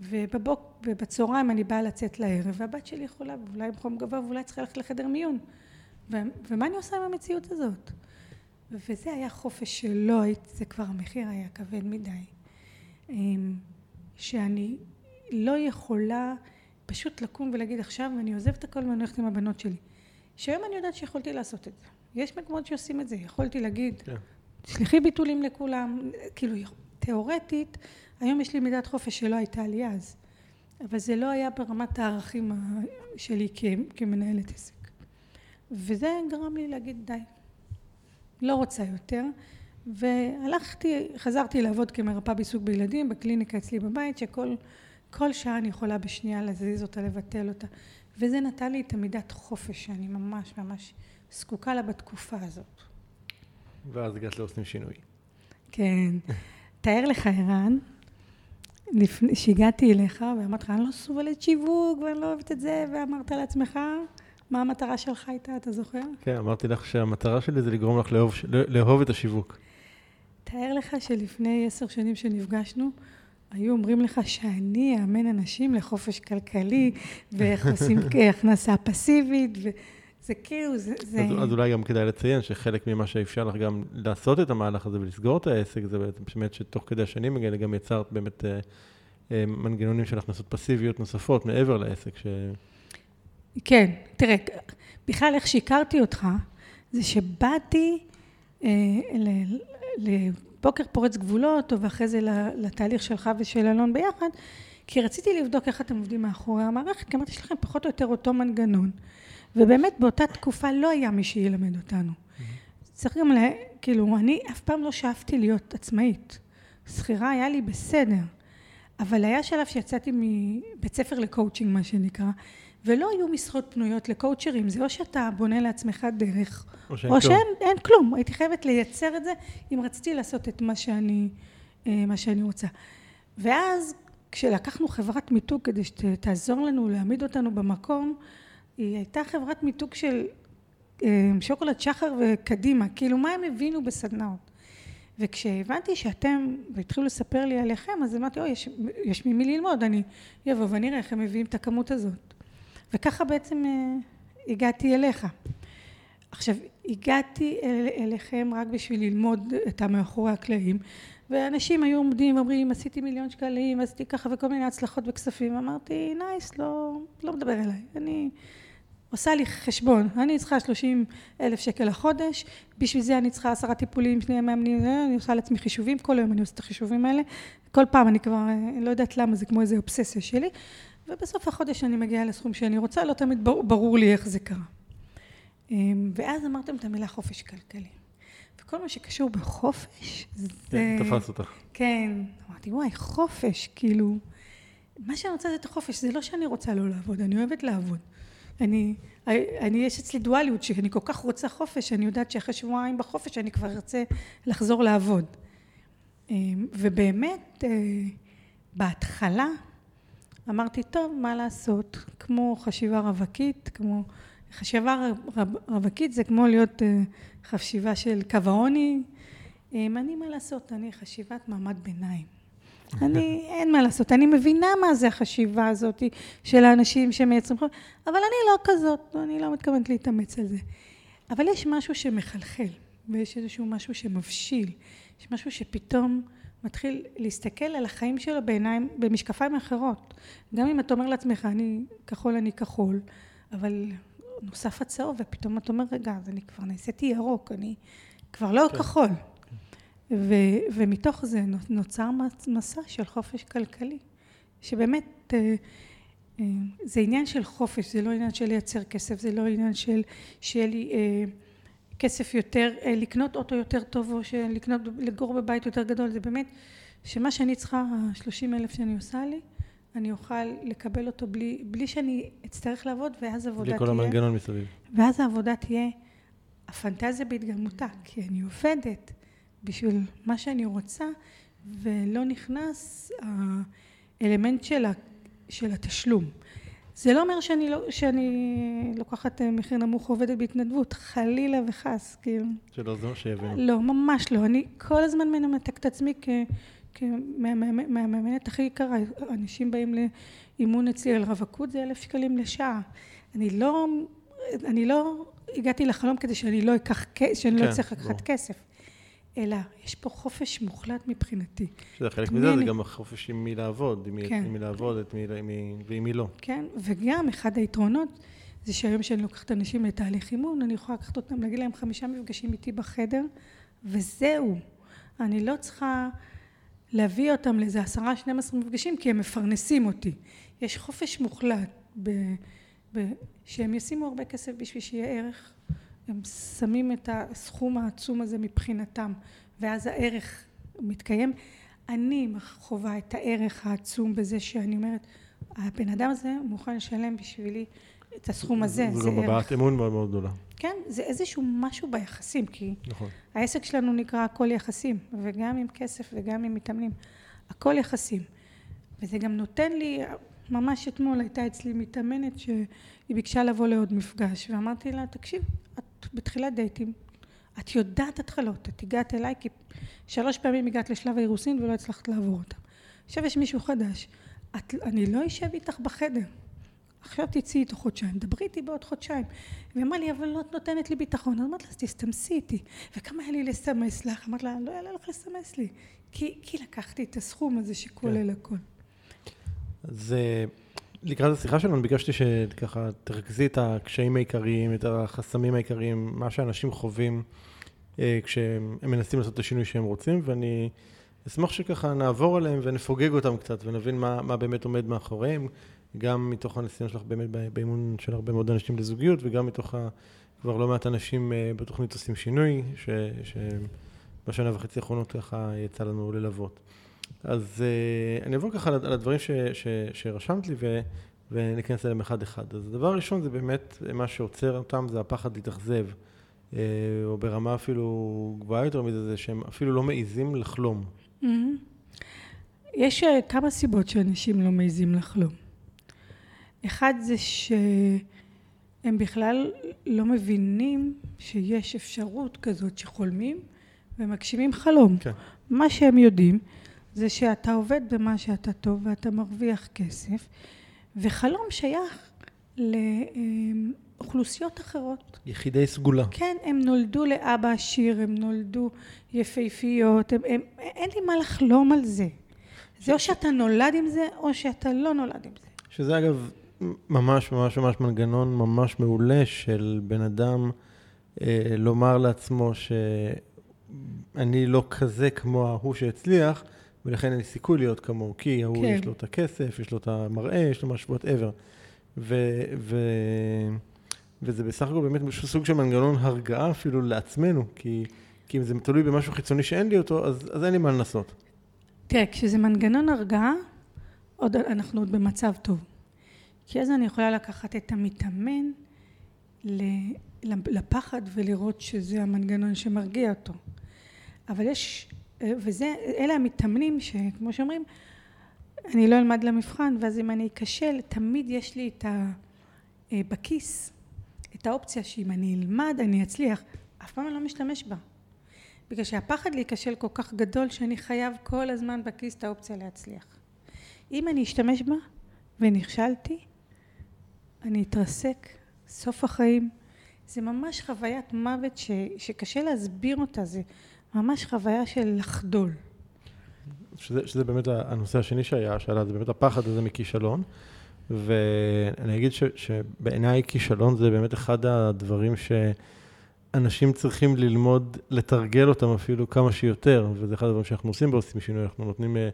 ובבוק, ובצהריים אני באה לצאת לערב, והבת שלי יכולה, ואולי עם חום גבוה, ואולי צריכה ללכת לחדר מיון. ו, ומה אני עושה עם המציאות הזאת? וזה היה חופש שלא הייתי, זה כבר המחיר היה כבד מדי. אמ, שאני לא יכולה פשוט לקום ולהגיד עכשיו אני עוזבת את הכל ואני הולכת עם הבנות שלי. שהיום אני יודעת שיכולתי לעשות את זה. יש מקומות שעושים את זה. יכולתי להגיד, כן. תשלחי ביטולים לכולם, כאילו תיאורטית, היום יש לי מידת חופש שלא הייתה לי אז. אבל זה לא היה ברמת הערכים שלי כמנהלת עסק. וזה גרם לי להגיד די, לא רוצה יותר. והלכתי, חזרתי לעבוד כמרפאה בעיסוק בילדים בקליניקה אצלי בבית, שכל כל שעה אני יכולה בשנייה להזיז אותה, לבטל אותה. וזה נתן לי את המידת חופש שאני ממש ממש זקוקה לה בתקופה הזאת. ואז הגעת לעושים שינוי. כן. תאר לך, ערן, לפני שהגעתי אליך ואמרתי לך, אני לא סובלת שיווק ואני לא אוהבת את זה, ואמרת לעצמך, מה המטרה שלך הייתה, אתה זוכר? כן, אמרתי לך שהמטרה שלי זה לגרום לך לאהוב, לאהוב את השיווק. תאר לך שלפני עשר שנים שנפגשנו, היו אומרים לך שאני אאמן אנשים לחופש כלכלי, ואיך עושים הכנסה פסיבית, וזה כאילו, זה... זה... אז, אז אולי גם כדאי לציין שחלק ממה שאפשר לך גם לעשות את המהלך הזה ולסגור את העסק, זה באמת שתוך כדי השנים האלה גם יצרת באמת אה, אה, מנגנונים של הכנסות פסיביות נוספות מעבר לעסק. ש... כן, תראה, בכלל איך שהכרתי אותך, זה שבאתי אה, ל- לבוקר פורץ גבולות, ואחרי זה ל- לתהליך שלך ושל אלון ביחד, כי רציתי לבדוק איך אתם עובדים מאחורי המערכת, כי אמרתי, יש לכם פחות או יותר אותו מנגנון. ובאמת באותה תקופה לא היה מי שילמד אותנו. צריך גם, לה, כאילו, אני אף פעם לא שאפתי להיות עצמאית. שכירה היה לי בסדר, אבל היה שלב שיצאתי מבית ספר לקואוצ'ינג, מה שנקרא, ולא היו משרות פנויות לקואוצ'רים, זה או שאתה בונה לעצמך דרך, או שאין או כלום. שאין אין כלום. הייתי חייבת לייצר את זה, אם רציתי לעשות את מה שאני, אה, מה שאני רוצה. ואז, כשלקחנו חברת מיתוג כדי שתעזור לנו להעמיד אותנו במקום, היא הייתה חברת מיתוג של אה, שוקולד שחר וקדימה, כאילו מה הם הבינו בסדנאות. וכשהבנתי שאתם, והתחילו לספר לי עליכם, אז אמרתי, אוי, יש, יש ממי ללמוד, אני אבוא ואני אראה איך הם מביאים את הכמות הזאת. וככה בעצם אה, הגעתי אליך. עכשיו, הגעתי אל, אליכם רק בשביל ללמוד את המאחורי הקלעים, ואנשים היו עומדים ואומרים, עשיתי מיליון שקלים, עשיתי ככה וכל מיני הצלחות וכספים, אמרתי, nice, לא, לא מדבר אליי, אני עושה לי חשבון, אני צריכה 30 אלף שקל לחודש, בשביל זה אני צריכה עשרה טיפולים, שני מאמנים, אני עושה לעצמי חישובים, כל היום אני עושה את החישובים האלה, כל פעם אני כבר, אה, לא יודעת למה, זה כמו איזה אובססיה שלי, ובסוף החודש אני מגיעה לסכום שאני רוצה, לא תמיד ברור, לי איך זה קרה. אמ, ואז אמרתם את המילה חופש כלכלי. וכל מה שקשור בחופש, זה... כן, תפס אותך. כן. אמרתי, וואי, חופש, כאילו... מה שאני רוצה זה את החופש, זה לא שאני רוצה לא לעבוד, אני אוהבת לעבוד. אני, אני, יש אצלי דואליות, שאני כל כך רוצה חופש, שאני יודעת שאחרי שבועיים בחופש אני כבר ארצה לחזור לעבוד. אמ, ובאמת, אה, בהתחלה אמרתי, טוב, מה לעשות? כמו חשיבה רווקית, כמו... חשיבה רב- רווקית זה כמו להיות אה, חשיבה של קו העוני. אמ, אני, מה לעשות, אני חשיבת מעמד ביניים. אני, אין מה לעשות, אני מבינה מה זה החשיבה הזאת של האנשים שמייצרים חוב, אבל אני לא כזאת, אני לא מתכוונת להתאמץ על זה. אבל יש משהו שמחלחל, ויש איזשהו משהו שמבשיל, יש משהו שפתאום מתחיל להסתכל על החיים שלו בעיניים, במשקפיים אחרות. גם אם אתה אומר לעצמך, אני כחול, אני כחול, אבל נוסף הצהוב, ופתאום אתה אומר, רגע, אז אני כבר נעשיתי ירוק, אני כבר לא כן. כחול. ו, ומתוך זה נוצר מסע של חופש כלכלי, שבאמת אה, אה, זה עניין של חופש, זה לא עניין של לייצר כסף, זה לא עניין של שיהיה לי אה, כסף יותר, לקנות אוטו יותר טוב או לקנות, לגור בבית יותר גדול, זה באמת שמה שאני צריכה, השלושים אלף שאני עושה לי, אני אוכל לקבל אותו בלי, בלי שאני אצטרך לעבוד, ואז עבודה תהיה... בלי כל המנגנון מסביב. ואז העבודה תהיה הפנטזיה בהתגלמותה, כי אני עובדת בשביל מה שאני רוצה, ולא נכנס האלמנט של, ה, של התשלום. זה לא אומר שאני, לא, שאני לוקחת אה, מחיר נמוך עובדת בהתנדבות, חלילה וחס, כאילו. שלא זו שיבינו. לא, ממש לא. אני כל הזמן מנמתק את עצמי כמאמנת הכי יקרה. אנשים באים לאימון אצלי על רווקות, זה אלף שקלים לשעה. אני לא, אני לא הגעתי לחלום כדי שאני לא אקח, שאני לא כן, לא אצטרך לקחת כסף. אלא יש פה חופש מוחלט מבחינתי. שזה חלק מזה, זה גם החופש עם מי לעבוד, עם כן. מי לעבוד את מי, מי, ועם מי לא. כן, וגם אחד היתרונות זה שהיום שאני לוקחת אנשים לתהליך אימון, אני יכולה לקחת אותם, להגיד להם חמישה מפגשים איתי בחדר, וזהו. אני לא צריכה להביא אותם לאיזה עשרה, שנים עשרה מפגשים, כי הם מפרנסים אותי. יש חופש מוחלט ב, ב, שהם ישימו הרבה כסף בשביל שיהיה ערך הם שמים את הסכום העצום הזה מבחינתם ואז הערך מתקיים. אני חווה את הערך העצום בזה שאני אומרת הבן אדם הזה מוכן לשלם בשבילי את הסכום הזה, זה, זה גם הבעת אמון מאוד מאוד גדולה. כן, זה איזשהו משהו ביחסים, כי נכון. העסק שלנו נקרא הכל יחסים, וגם עם כסף וגם עם מתאמנים, הכל יחסים. וזה גם נותן לי, ממש אתמול הייתה אצלי מתאמנת שהיא ביקשה לבוא לעוד מפגש, ואמרתי לה, תקשיב, את בתחילת דייטים, את יודעת התחלות, את הגעת אליי כי שלוש פעמים הגעת לשלב האירוסין ולא הצלחת לעבור אותה. עכשיו יש מישהו חדש, את, אני לא אשב איתך בחדר, עכשיו תצאי איתו חודשיים, דברי איתי בעוד חודשיים. והיא אמרה לי, אבל לא נותנת לי ביטחון. אז אמרתי לה, אז תסתמסי איתי. וכמה היה לי לסמס לך? אמרתי לה, לא יעלה לך לסמס לי. כי, כי לקחתי את הסכום הזה שכולל כן. הכל. אז לקראת השיחה שלנו ביקשתי שככה תרכזי את הקשיים העיקריים, את החסמים העיקריים, מה שאנשים חווים אה, כשהם מנסים לעשות את השינוי שהם רוצים, ואני אשמח שככה נעבור עליהם ונפוגג אותם קצת ונבין מה, מה באמת עומד מאחוריהם, גם מתוך הניסיון שלך באמת באימון של הרבה מאוד אנשים לזוגיות, וגם מתוך ה... כבר לא מעט אנשים אה, בתוכנית עושים שינוי, שבשנה וחצי האחרונות ככה יצא לנו ללוות. אז uh, אני אעבור ככה על הדברים ש, ש, שרשמת לי ו, וניכנס אליהם אחד-אחד. אז הדבר הראשון זה באמת, מה שעוצר אותם זה הפחד להתאכזב, uh, או ברמה אפילו גבוהה יותר מזה, זה שהם אפילו לא מעיזים לחלום. Mm-hmm. יש כמה סיבות שאנשים לא מעיזים לחלום. אחד זה שהם בכלל לא מבינים שיש אפשרות כזאת שחולמים ומגשימים חלום. כן. מה שהם יודעים זה שאתה עובד במה שאתה טוב ואתה מרוויח כסף, וחלום שייך לאוכלוסיות אחרות. יחידי סגולה. כן, הם נולדו לאבא עשיר, הם נולדו יפהפיות, הם, הם, אין לי מה לחלום על זה. זה או שאתה נולד עם זה, או שאתה לא נולד עם זה. שזה אגב ממש ממש ממש מנגנון ממש מעולה של בן אדם אה, לומר לעצמו שאני לא כזה כמו ההוא שהצליח, ולכן אין סיכוי להיות כמוהו, כי ההוא כן. יש לו את הכסף, יש לו את המראה, יש לו משהו whatever. ו, ו, וזה בסך הכל באמת סוג של מנגנון הרגעה אפילו לעצמנו, כי, כי אם זה תלוי במשהו חיצוני שאין לי אותו, אז, אז אין לי מה לנסות. תראה, כשזה מנגנון הרגעה, עוד, אנחנו עוד במצב טוב. כי אז אני יכולה לקחת את המתאמן לפחד ולראות שזה המנגנון שמרגיע אותו. אבל יש וזה, אלה המתאמנים שכמו שאומרים, אני לא אלמד למבחן, ואז אם אני אכשל, תמיד יש לי את ה... אה, בכיס, את האופציה שאם אני אלמד, אני אצליח. אף פעם אני לא משתמש בה. בגלל שהפחד להיכשל כל כך גדול, שאני חייב כל הזמן בכיס את האופציה להצליח. אם אני אשתמש בה ונכשלתי, אני אתרסק, סוף החיים. זה ממש חוויית מוות ש, שקשה להסביר אותה, זה ממש חוויה של לחדול. שזה, שזה באמת הנושא השני שהיה, שעלה, זה באמת הפחד הזה מכישלון. ואני אגיד ש, שבעיניי כישלון זה באמת אחד הדברים שאנשים צריכים ללמוד, לתרגל אותם אפילו כמה שיותר, וזה אחד הדברים שאנחנו עושים בעושים שינוי, אנחנו נותנים אה,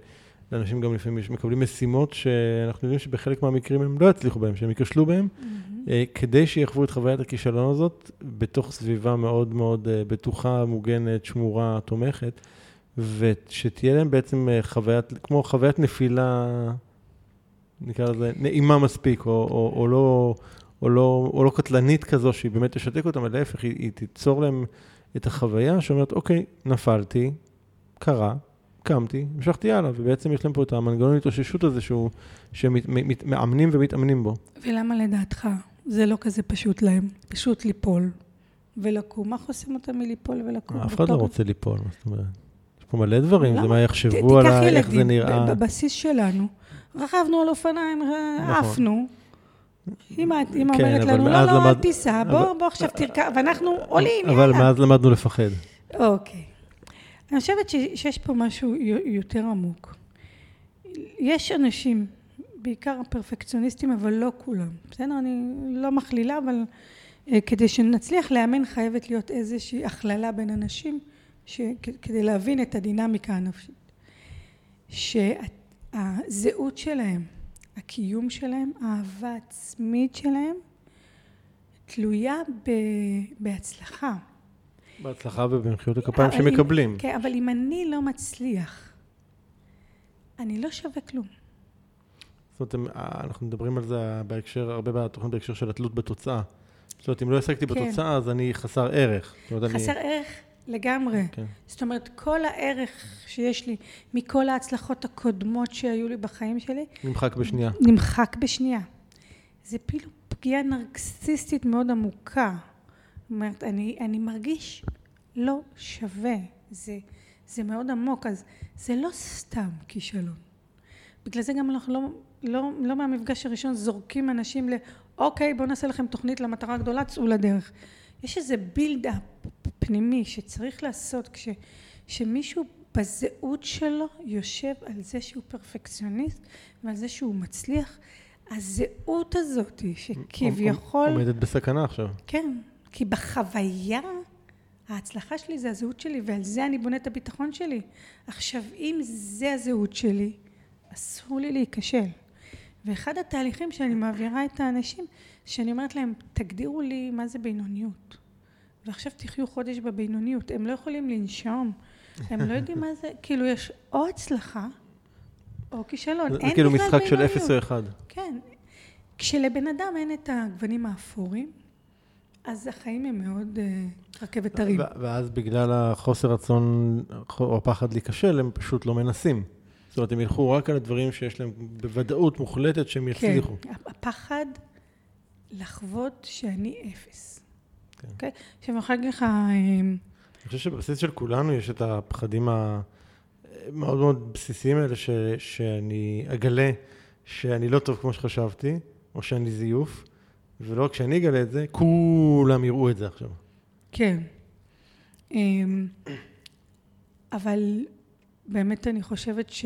לאנשים גם לפעמים מקבלים משימות שאנחנו יודעים שבחלק מהמקרים הם לא יצליחו בהם, שהם ייכשלו בהם, mm-hmm. כדי שיחוו את חוויית הכישלון הזאת בתוך סביבה מאוד מאוד אה, בטוחה, מוגנת, שמורה, תומכת, ושתהיה להם בעצם אה, חוויית, כמו חוויית נפילה, נקרא לזה, נעימה מספיק, או, או, או, לא, או, לא, או לא קטלנית כזו, שהיא באמת תשתק אותם, אלא להפך, היא, היא תיצור להם את החוויה שאומרת, אוקיי, נפלתי, קרה, קמתי, המשכתי הלאה, ובעצם יש להם פה את המנגנון התאוששות הזה שהוא, שמאמנים ומתאמנים בו. ולמה לדעתך זה לא כזה פשוט להם? פשוט ליפול ולקום. מה חוסם אותם מליפול ולקום? אף אחד לא רוצה ליפול, מה זאת אומרת? יש פה מלא דברים, זה מה יחשבו עליי, איך זה נראה. בבסיס שלנו, רכבנו על אופניים, נכון. עפנו. אמא כן, אומרת לנו, לא, לא, אל תיסע, בוא עכשיו תרכב, ואנחנו עולים, יאללה. אבל מאז למדנו לפחד. אוקיי. אני חושבת שיש פה משהו יותר עמוק. יש אנשים, בעיקר פרפקציוניסטים, אבל לא כולם. בסדר? אני לא מכלילה, אבל אה, כדי שנצליח לאמן חייבת להיות איזושהי הכללה בין אנשים, ש, כדי להבין את הדינמיקה הנפשית. שהזהות שלהם, הקיום שלהם, האהבה העצמית שלהם, תלויה ב, בהצלחה. בהצלחה ובמחיאות הכפיים שמקבלים. כן, אבל אם אני לא מצליח, אני לא שווה כלום. זאת אומרת, אנחנו מדברים על זה בהקשר, הרבה בתוכנית בהקשר של התלות בתוצאה. זאת אומרת, אם לא השגתי כן. בתוצאה, אז אני חסר ערך. חסר אני... ערך לגמרי. כן. זאת אומרת, כל הערך שיש לי מכל ההצלחות הקודמות שהיו לי בחיים שלי... נמחק בשנייה. נמחק בשנייה. זה כאילו פגיעה נרקסיסטית מאוד עמוקה. אומרת, אני, אני מרגיש לא שווה, זה, זה מאוד עמוק, אז זה לא סתם כישלון. בגלל זה גם אנחנו לא, לא, לא מהמפגש הראשון זורקים אנשים ל... אוקיי, בואו נעשה לכם תוכנית למטרה הגדולה, צאו לדרך. יש איזה בילדאפ פנימי שצריך לעשות כש, כשמישהו בזהות שלו יושב על זה שהוא פרפקציוניסט ועל זה שהוא מצליח. הזהות הזאת שכביכול... עומדת בסכנה עכשיו. כן, כי בחוויה ההצלחה שלי זה הזהות שלי ועל זה אני בונה את הביטחון שלי. עכשיו אם זה הזהות שלי אסור לי להיכשל. ואחד התהליכים שאני מעבירה את האנשים שאני אומרת להם תגדירו לי מה זה בינוניות. ועכשיו תחיו חודש בבינוניות. הם לא יכולים לנשום. הם לא יודעים מה זה. כאילו יש או הצלחה או כישלון. זה כאילו משחק של אפס או אחד. כן. כשלבן אדם אין את הגוונים האפורים אז החיים הם מאוד uh, רכבת הרים. ואז בגלל החוסר רצון או הפחד להיכשל, הם פשוט לא מנסים. זאת אומרת, הם ילכו רק על הדברים שיש להם בוודאות מוחלטת שהם כן, יצליחו. כן, הפחד לחוות שאני אפס. כן. אוקיי? עכשיו, אני יכולה להגיד לך... אה, אני חושב שבבסיס של כולנו יש את הפחדים המאוד מאוד בסיסיים האלה, ש, שאני אגלה שאני לא טוב כמו שחשבתי, או שאני זיוף. ולא רק שאני אגלה את זה, כולם יראו את זה עכשיו. כן. אמ, אבל באמת אני חושבת ש...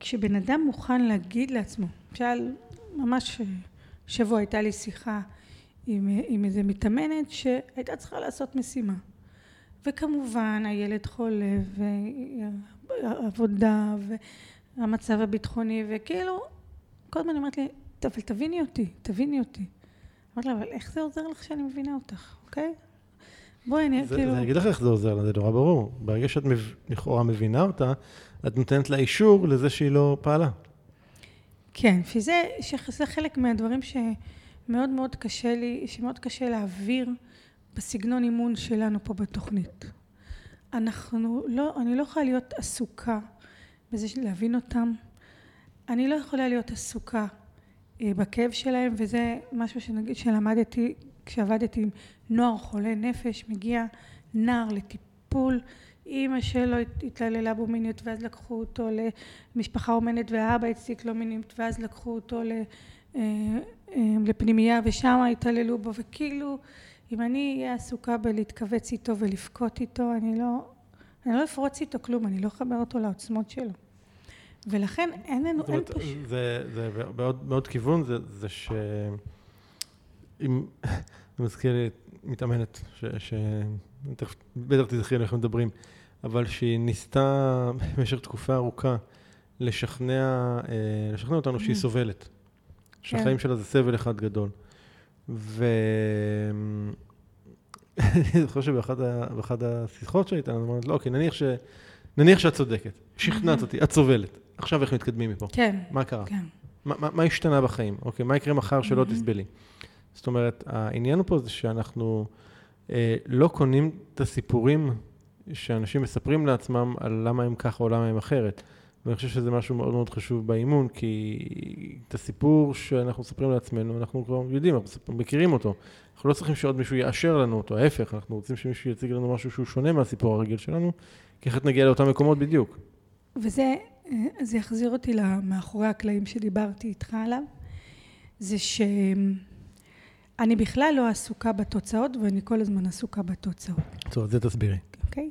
כשבן אדם מוכן להגיד לעצמו, למשל, ממש שבוע הייתה לי שיחה עם, עם איזה מתאמנת שהייתה צריכה לעשות משימה. וכמובן הילד חולה ועבודה והמצב הביטחוני וכאילו כל הזמן אומרת לי אבל תביני אותי, תביני אותי. אמרתי לה, אבל איך זה עוזר לך שאני מבינה אותך, אוקיי? בואי, אני כאילו... אני אגיד לך איך זה עוזר לה, זה נורא ברור. ברגע שאת לכאורה מבינה אותה, את נותנת לה אישור לזה שהיא לא פעלה. כן, שזה, שזה חלק מהדברים שמאוד מאוד קשה לי, שמאוד קשה להעביר בסגנון אימון שלנו פה בתוכנית. אנחנו לא, אני לא יכולה להיות עסוקה בזה להבין אותם. אני לא יכולה להיות עסוקה בכאב שלהם, וזה משהו שנגיד שלמדתי כשעבדתי עם נוער חולה נפש, מגיע נער לטיפול. אימא שלו התעללה בו מיניות ואז לקחו אותו למשפחה אומנת והאבא הציק לו מיניות ואז לקחו אותו אה, אה, לפנימייה ושם התעללו בו וכאילו אם אני אהיה עסוקה בלהתכווץ איתו ולבכות איתו אני לא, אני לא אפרוץ איתו כלום, אני לא אחבר אותו לעוצמות שלו. ולכן אין לנו, אין פשוט... זה, זה בעוד, בעוד כיוון, זה, זה ש... אם... זה מזכיר לי מתאמנת, ש... ש... תכף, בטח תזכרי על איך מדברים, אבל שהיא ניסתה במשך תקופה ארוכה לשכנע, אה, לשכנע אותנו שהיא mm. סובלת. שהחיים כן. שלה זה סבל אחד גדול. ואני זוכר שבאחת השיחות שהייתה, אמרתי, לא, אוקיי, נניח, ש... נניח שאת צודקת, שכנעת אותי, את סובלת. עכשיו איך מתקדמים מפה? כן. מה קרה? כן. מה, מה, מה השתנה בחיים? אוקיי, מה יקרה מחר שלא תסבלי? זאת אומרת, העניין פה זה שאנחנו אה, לא קונים את הסיפורים שאנשים מספרים לעצמם על למה הם ככה או למה הם אחרת. ואני חושב שזה משהו מאוד מאוד חשוב באימון, כי את הסיפור שאנחנו מספרים לעצמנו, אנחנו כבר יודעים, אנחנו מכירים אותו. אנחנו לא צריכים שעוד מישהו יאשר לנו אותו, ההפך, אנחנו רוצים שמישהו יציג לנו משהו שהוא שונה מהסיפור הרגיל שלנו, כי אחרת נגיע לאותם מקומות בדיוק. וזה, אה, זה יחזיר אותי למאחורי הקלעים שדיברתי איתך עליו, זה שאני בכלל לא עסוקה בתוצאות, ואני כל הזמן עסוקה בתוצאות. טוב, זה תסבירי. אוקיי?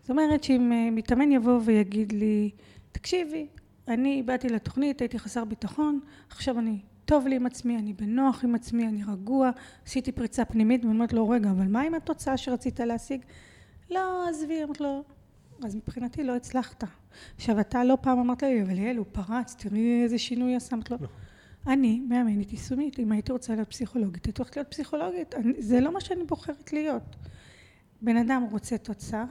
זאת אומרת שאם אה, מתאמן יבוא ויגיד לי, תקשיבי, אני באתי לתוכנית, הייתי חסר ביטחון, עכשיו אני טוב לי עם עצמי, אני בנוח עם עצמי, אני רגוע, עשיתי פריצה פנימית, ואני אומרת לו, רגע, אבל מה עם התוצאה שרצית להשיג? לא, עזבי, אמרת לו, אז מבחינתי לא הצלחת. עכשיו, אתה לא פעם אמרת לי, אבל יעל, הוא פרץ, תראי איזה שינוי עשה. אמרת לו, לא. אני מאמנת יישומית, אם הייתי רוצה להיות פסיכולוגית, הייתי הולכת להיות פסיכולוגית. אני, זה לא מה שאני בוחרת להיות. בן אדם רוצה תוצאה,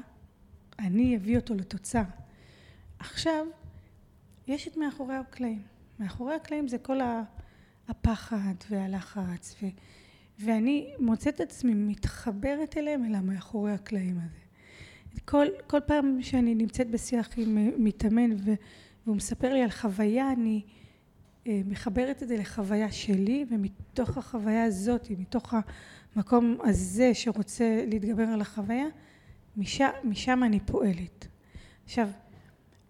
אני אביא אותו לתוצאה. עכשיו, יש את מאחורי הקלעים. מאחורי הקלעים זה כל הפחד והלחץ, ו, ואני מוצאת את עצמי מתחברת אליהם, אלא מאחורי הקלעים הזה. כל, כל פעם שאני נמצאת בשיח עם אה, מתאמן והוא מספר לי על חוויה, אני אה, מחברת את זה לחוויה שלי, ומתוך החוויה הזאת, מתוך המקום הזה שרוצה להתגבר על החוויה, משם, משם אני פועלת. עכשיו,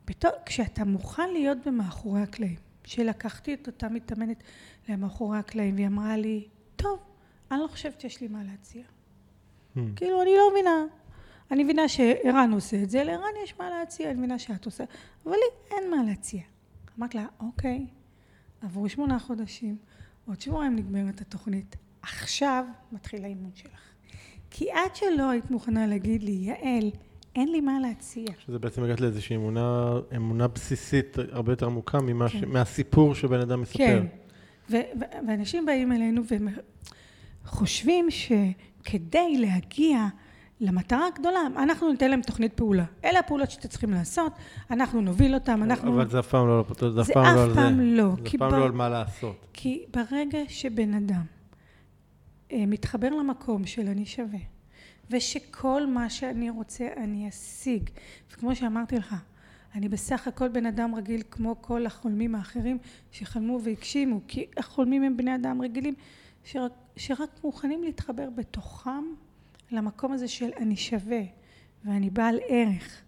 בתור, כשאתה מוכן להיות במאחורי הקלעים, שלקחתי את אותה מתאמנת למאחורי הקלעים והיא אמרה לי, טוב, אני לא חושבת שיש לי מה להציע. Hmm. כאילו, אני לא מבינה. אני מבינה שערן עושה את זה, לערן יש מה להציע, אני מבינה שאת עושה, אבל לי אין מה להציע. אמרתי לה, אוקיי, עברו שמונה חודשים, עוד שבועיים נגמרת התוכנית, עכשיו מתחיל האימון שלך. כי עד שלא היית מוכנה להגיד לי, יעל, אין לי מה להציע. שזה בעצם הגעת לאיזושהי אמונה, אמונה בסיסית הרבה יותר עמוקה ממה כן. ש... מהסיפור שבן אדם מספר. כן, ו- ו- ואנשים באים אלינו וחושבים שכדי להגיע למטרה הגדולה, אנחנו ניתן להם תוכנית פעולה. אלה הפעולות שאתם צריכים לעשות, אנחנו נוביל אותם, אנחנו... אבל זה אף פעם לא, זה אף פעם לא על זה. זה אף פעם לא. זה אף פעם לא על מה לעשות. כי ברגע שבן אדם אה, מתחבר למקום של אני שווה, ושכל מה שאני רוצה אני אשיג. וכמו שאמרתי לך, אני בסך הכל בן אדם רגיל כמו כל החולמים האחרים שחלמו והגשימו, כי החולמים הם בני אדם רגילים שרק, שרק מוכנים להתחבר בתוכם למקום הזה של אני שווה ואני בעל ערך.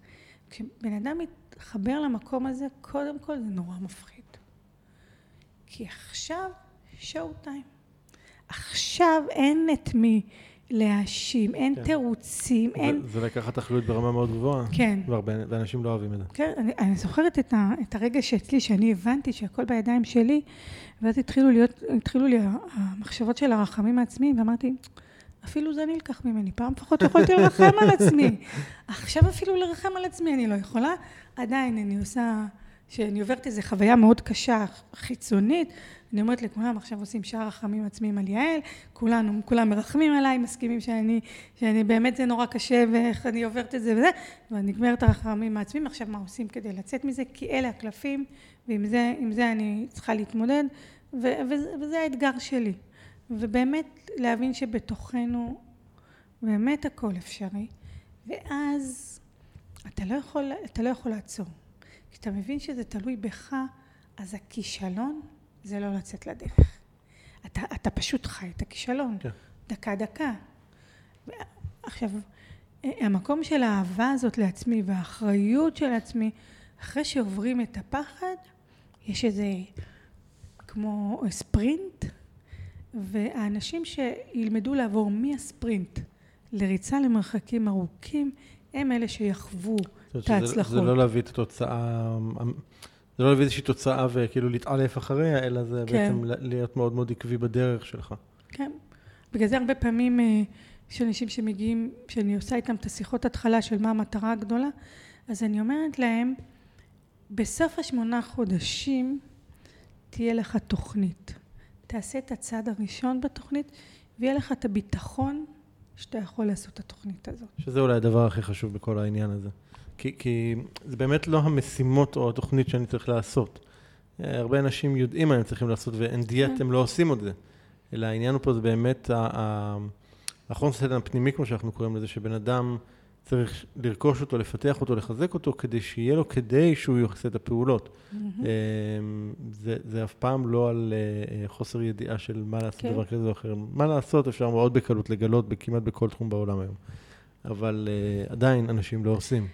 כשבן אדם מתחבר למקום הזה, קודם כל זה נורא מפחיד. כי עכשיו שואו טיים. עכשיו אין את מי להאשים, אין כן. תירוצים, אין... זה לקחת אחריות ברמה מאוד גבוהה. כן. ואנשים לא אוהבים את זה. כן, אני, אני זוכרת את, ה, את הרגע שאצלי, שאני הבנתי שהכל בידיים שלי, ואז התחילו להיות, התחילו לי המחשבות של הרחמים העצמיים, ואמרתי, אפילו זה נלקח ממני, פעם לפחות יכולתי לרחם על עצמי. עכשיו אפילו לרחם על עצמי אני לא יכולה, עדיין אני עושה... שאני עוברת איזו חוויה מאוד קשה, חיצונית, אני אומרת לכולם, עכשיו עושים שאר רחמים עצמיים על יעל, כולנו, כולם מרחמים עליי, מסכימים שאני, שאני באמת זה נורא קשה ואיך אני עוברת את זה וזה, ואני נגמרת הרחמים העצמיים, עכשיו מה עושים כדי לצאת מזה? כי אלה הקלפים, ועם זה, זה אני צריכה להתמודד, ו, וזה, וזה האתגר שלי. ובאמת להבין שבתוכנו באמת הכל אפשרי, ואז אתה לא יכול, אתה לא יכול לעצור. כשאתה מבין שזה תלוי בך, אז הכישלון זה לא לצאת לדרך. אתה, אתה פשוט חי את הכישלון, כן. דקה דקה. עכשיו, המקום של האהבה הזאת לעצמי והאחריות של עצמי, אחרי שעוברים את הפחד, יש איזה כמו ספרינט, והאנשים שילמדו לעבור מהספרינט לריצה למרחקים ארוכים, הם אלה שיחוו את ההצלחות. זה לא להביא את התוצאה, זה לא להביא איזושהי תוצאה וכאילו להתעלף אחריה, אלא זה כן. בעצם להיות מאוד מאוד עקבי בדרך שלך. כן. בגלל זה הרבה פעמים אה, יש אנשים שמגיעים, שאני עושה איתם את השיחות התחלה של מה המטרה הגדולה, אז אני אומרת להם, בסוף השמונה חודשים תהיה לך תוכנית. תעשה את הצעד הראשון בתוכנית, ויהיה לך את הביטחון שאתה יכול לעשות את התוכנית הזאת. שזה אולי הדבר הכי חשוב בכל העניין הזה. כי, כי זה באמת לא המשימות או התוכנית שאני צריך לעשות. הרבה אנשים יודעים מה הם צריכים לעשות, ואין דיאט, כן. הם לא עושים את זה. אלא העניין פה זה באמת סדר הפנימי, כמו שאנחנו קוראים לזה, שבן אדם צריך לרכוש אותו, לפתח אותו, לחזק אותו, כדי שיהיה לו, כדי שהוא יעשה את הפעולות. Mm-hmm. זה, זה אף פעם לא על אה, חוסר ידיעה של מה לעשות כן. דבר כזה או אחר. מה לעשות אפשר מאוד בקלות לגלות כמעט בכל תחום בעולם היום. אבל uh, עדיין אנשים לא עושים.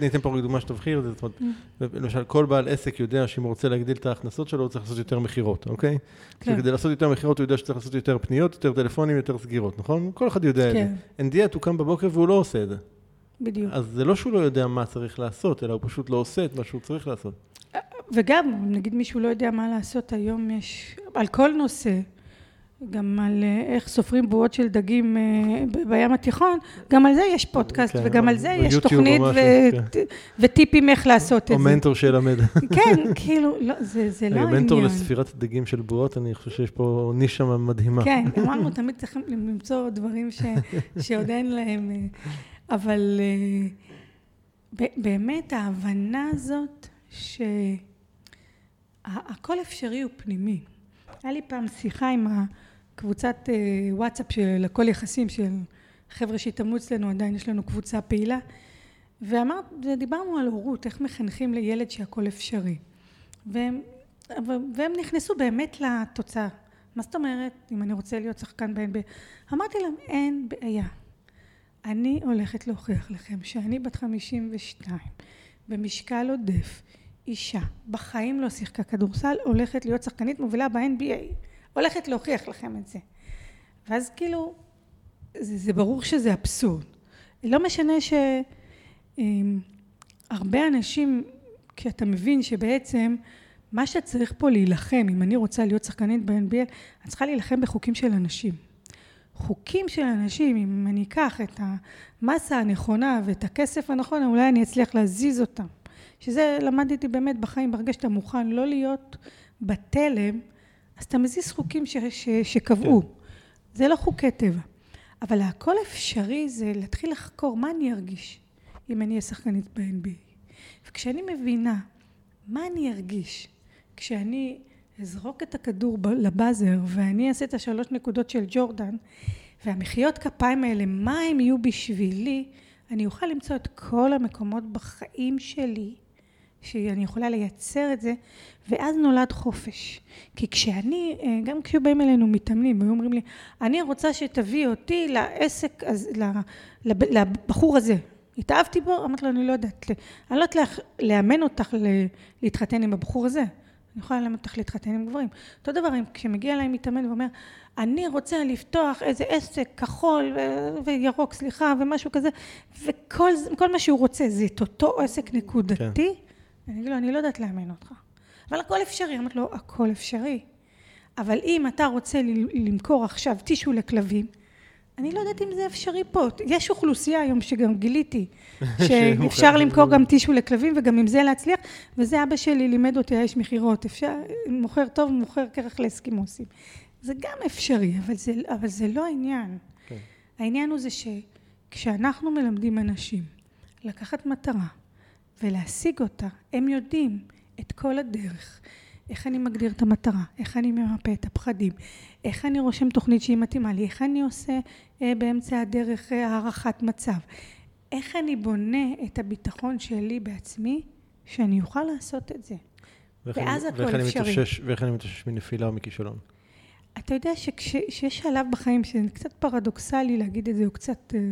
ניתן פה דוגמה שתבחיר את זה, זאת אומרת, mm. למשל, כל בעל עסק יודע שאם הוא רוצה להגדיל את ההכנסות שלו, הוא צריך לעשות יותר מכירות, אוקיי? כן. וכדי לעשות יותר מכירות, הוא יודע שצריך לעשות יותר פניות, יותר טלפונים, יותר סגירות, נכון? כל אחד יודע כן. את זה. אין דיאט, הוא קם בבוקר והוא לא עושה את זה. בדיוק. אז זה לא שהוא לא יודע מה צריך לעשות, אלא הוא פשוט לא עושה את מה שהוא צריך לעשות. וגם, נגיד מישהו לא יודע מה לעשות, היום יש, על כל נושא, גם על אה, איך סופרים בועות של דגים אה, בים התיכון, גם על זה יש פודקאסט, כן, וגם על זה יש תוכנית ו... כן. וטיפים איך לעשות את זה. או מנטור שילמד. כן, כאילו, לא, זה, זה לא העניין. מנטור לספירת דגים של בועות, אני חושב שיש פה נישה מדהימה. כן, אמרנו, תמיד צריכים למצוא דברים ש... שעוד אין להם, אה, אבל באמת ההבנה הזאת שהכל אפשרי הוא פנימי. היה לי פעם שיחה עם הקבוצת אה, וואטסאפ של הכל יחסים של חבר'ה שהתאמנו אצלנו, עדיין יש לנו קבוצה פעילה, ואמר, ודיברנו על הורות, איך מחנכים לילד שהכל אפשרי. והם, והם נכנסו באמת לתוצאה. מה זאת אומרת, אם אני רוצה להיות שחקן ב-NBA? אמרתי להם, אין בעיה. אני הולכת להוכיח לכם שאני בת 52, במשקל עודף, אישה, בחיים לא שיחקה כדורסל, הולכת להיות שחקנית מובילה ב-NBA. הולכת להוכיח לכם את זה. ואז כאילו, זה, זה ברור שזה אבסורד. לא משנה שהרבה אמ, אנשים, כשאתה מבין שבעצם מה שצריך פה להילחם, אם אני רוצה להיות שחקנית ב-NBA, אני צריכה להילחם בחוקים של אנשים. חוקים של אנשים, אם אני אקח את המסה הנכונה ואת הכסף הנכון, אולי אני אצליח להזיז אותם. שזה למדתי באמת בחיים, ברגע שאתה מוכן לא להיות בתלם, אז אתה מזיז חוקים ש, ש, שקבעו. כן. זה לא חוקי טבע. אבל הכל אפשרי זה להתחיל לחקור מה אני ארגיש אם אני אהיה שחקנית ב-NBA. וכשאני מבינה מה אני ארגיש כשאני אזרוק את הכדור לבאזר ואני אעשה את השלוש נקודות של ג'ורדן והמחיאות כפיים האלה, מה הם יהיו בשבילי, אני אוכל למצוא את כל המקומות בחיים שלי שאני יכולה לייצר את זה, ואז נולד חופש. כי כשאני, אה, גם כשבאים אלינו מתאמנים, והיו אומרים לי, אני רוצה שתביא אותי לעסק, אז, לבחור הזה. התאהבתי בו, אמרתי לו, אני לא יודעת, אני לא יודעת לאמן אותך להתחתן עם הבחור הזה. אני יכולה ללמד אותך להתחתן עם גברים. אותו דבר, כשמגיע אליי מתאמן ואומר, אני רוצה לפתוח איזה עסק כחול ו- וירוק, סליחה, ומשהו כזה, וכל מה שהוא רוצה זה את אותו עסק נקודתי, כן. אני אגיד לו, אני לא יודעת לאמן אותך. אבל הכל אפשרי. אמרתי לו, הכל אפשרי. אבל אם אתה רוצה למכור עכשיו טישו לכלבים, אני לא יודעת אם זה אפשרי פה. יש אוכלוסייה היום שגם גיליתי, שאפשר למכור גם טישו לכלבים וגם עם זה להצליח, וזה אבא שלי לימד אותי, יש מכירות, אפשר, מוכר טוב, מוכר כרך לאסקימוסים. זה גם אפשרי, אבל זה, אבל זה לא העניין. כן. העניין הוא זה שכשאנחנו מלמדים אנשים לקחת מטרה, ולהשיג אותה. הם יודעים את כל הדרך. איך אני מגדיר את המטרה, איך אני ממפה את הפחדים, איך אני רושם תוכנית שהיא מתאימה לי, איך אני עושה אה, באמצע הדרך אה, הערכת מצב, איך אני בונה את הביטחון שלי בעצמי, שאני אוכל לעשות את זה. ואז הכל אפשרי. מתושש, ואיך אני מתאושש מנפילה או מכישלון? אתה יודע שכשיש שלב בחיים שזה קצת פרדוקסלי להגיד את זה, או קצת אה,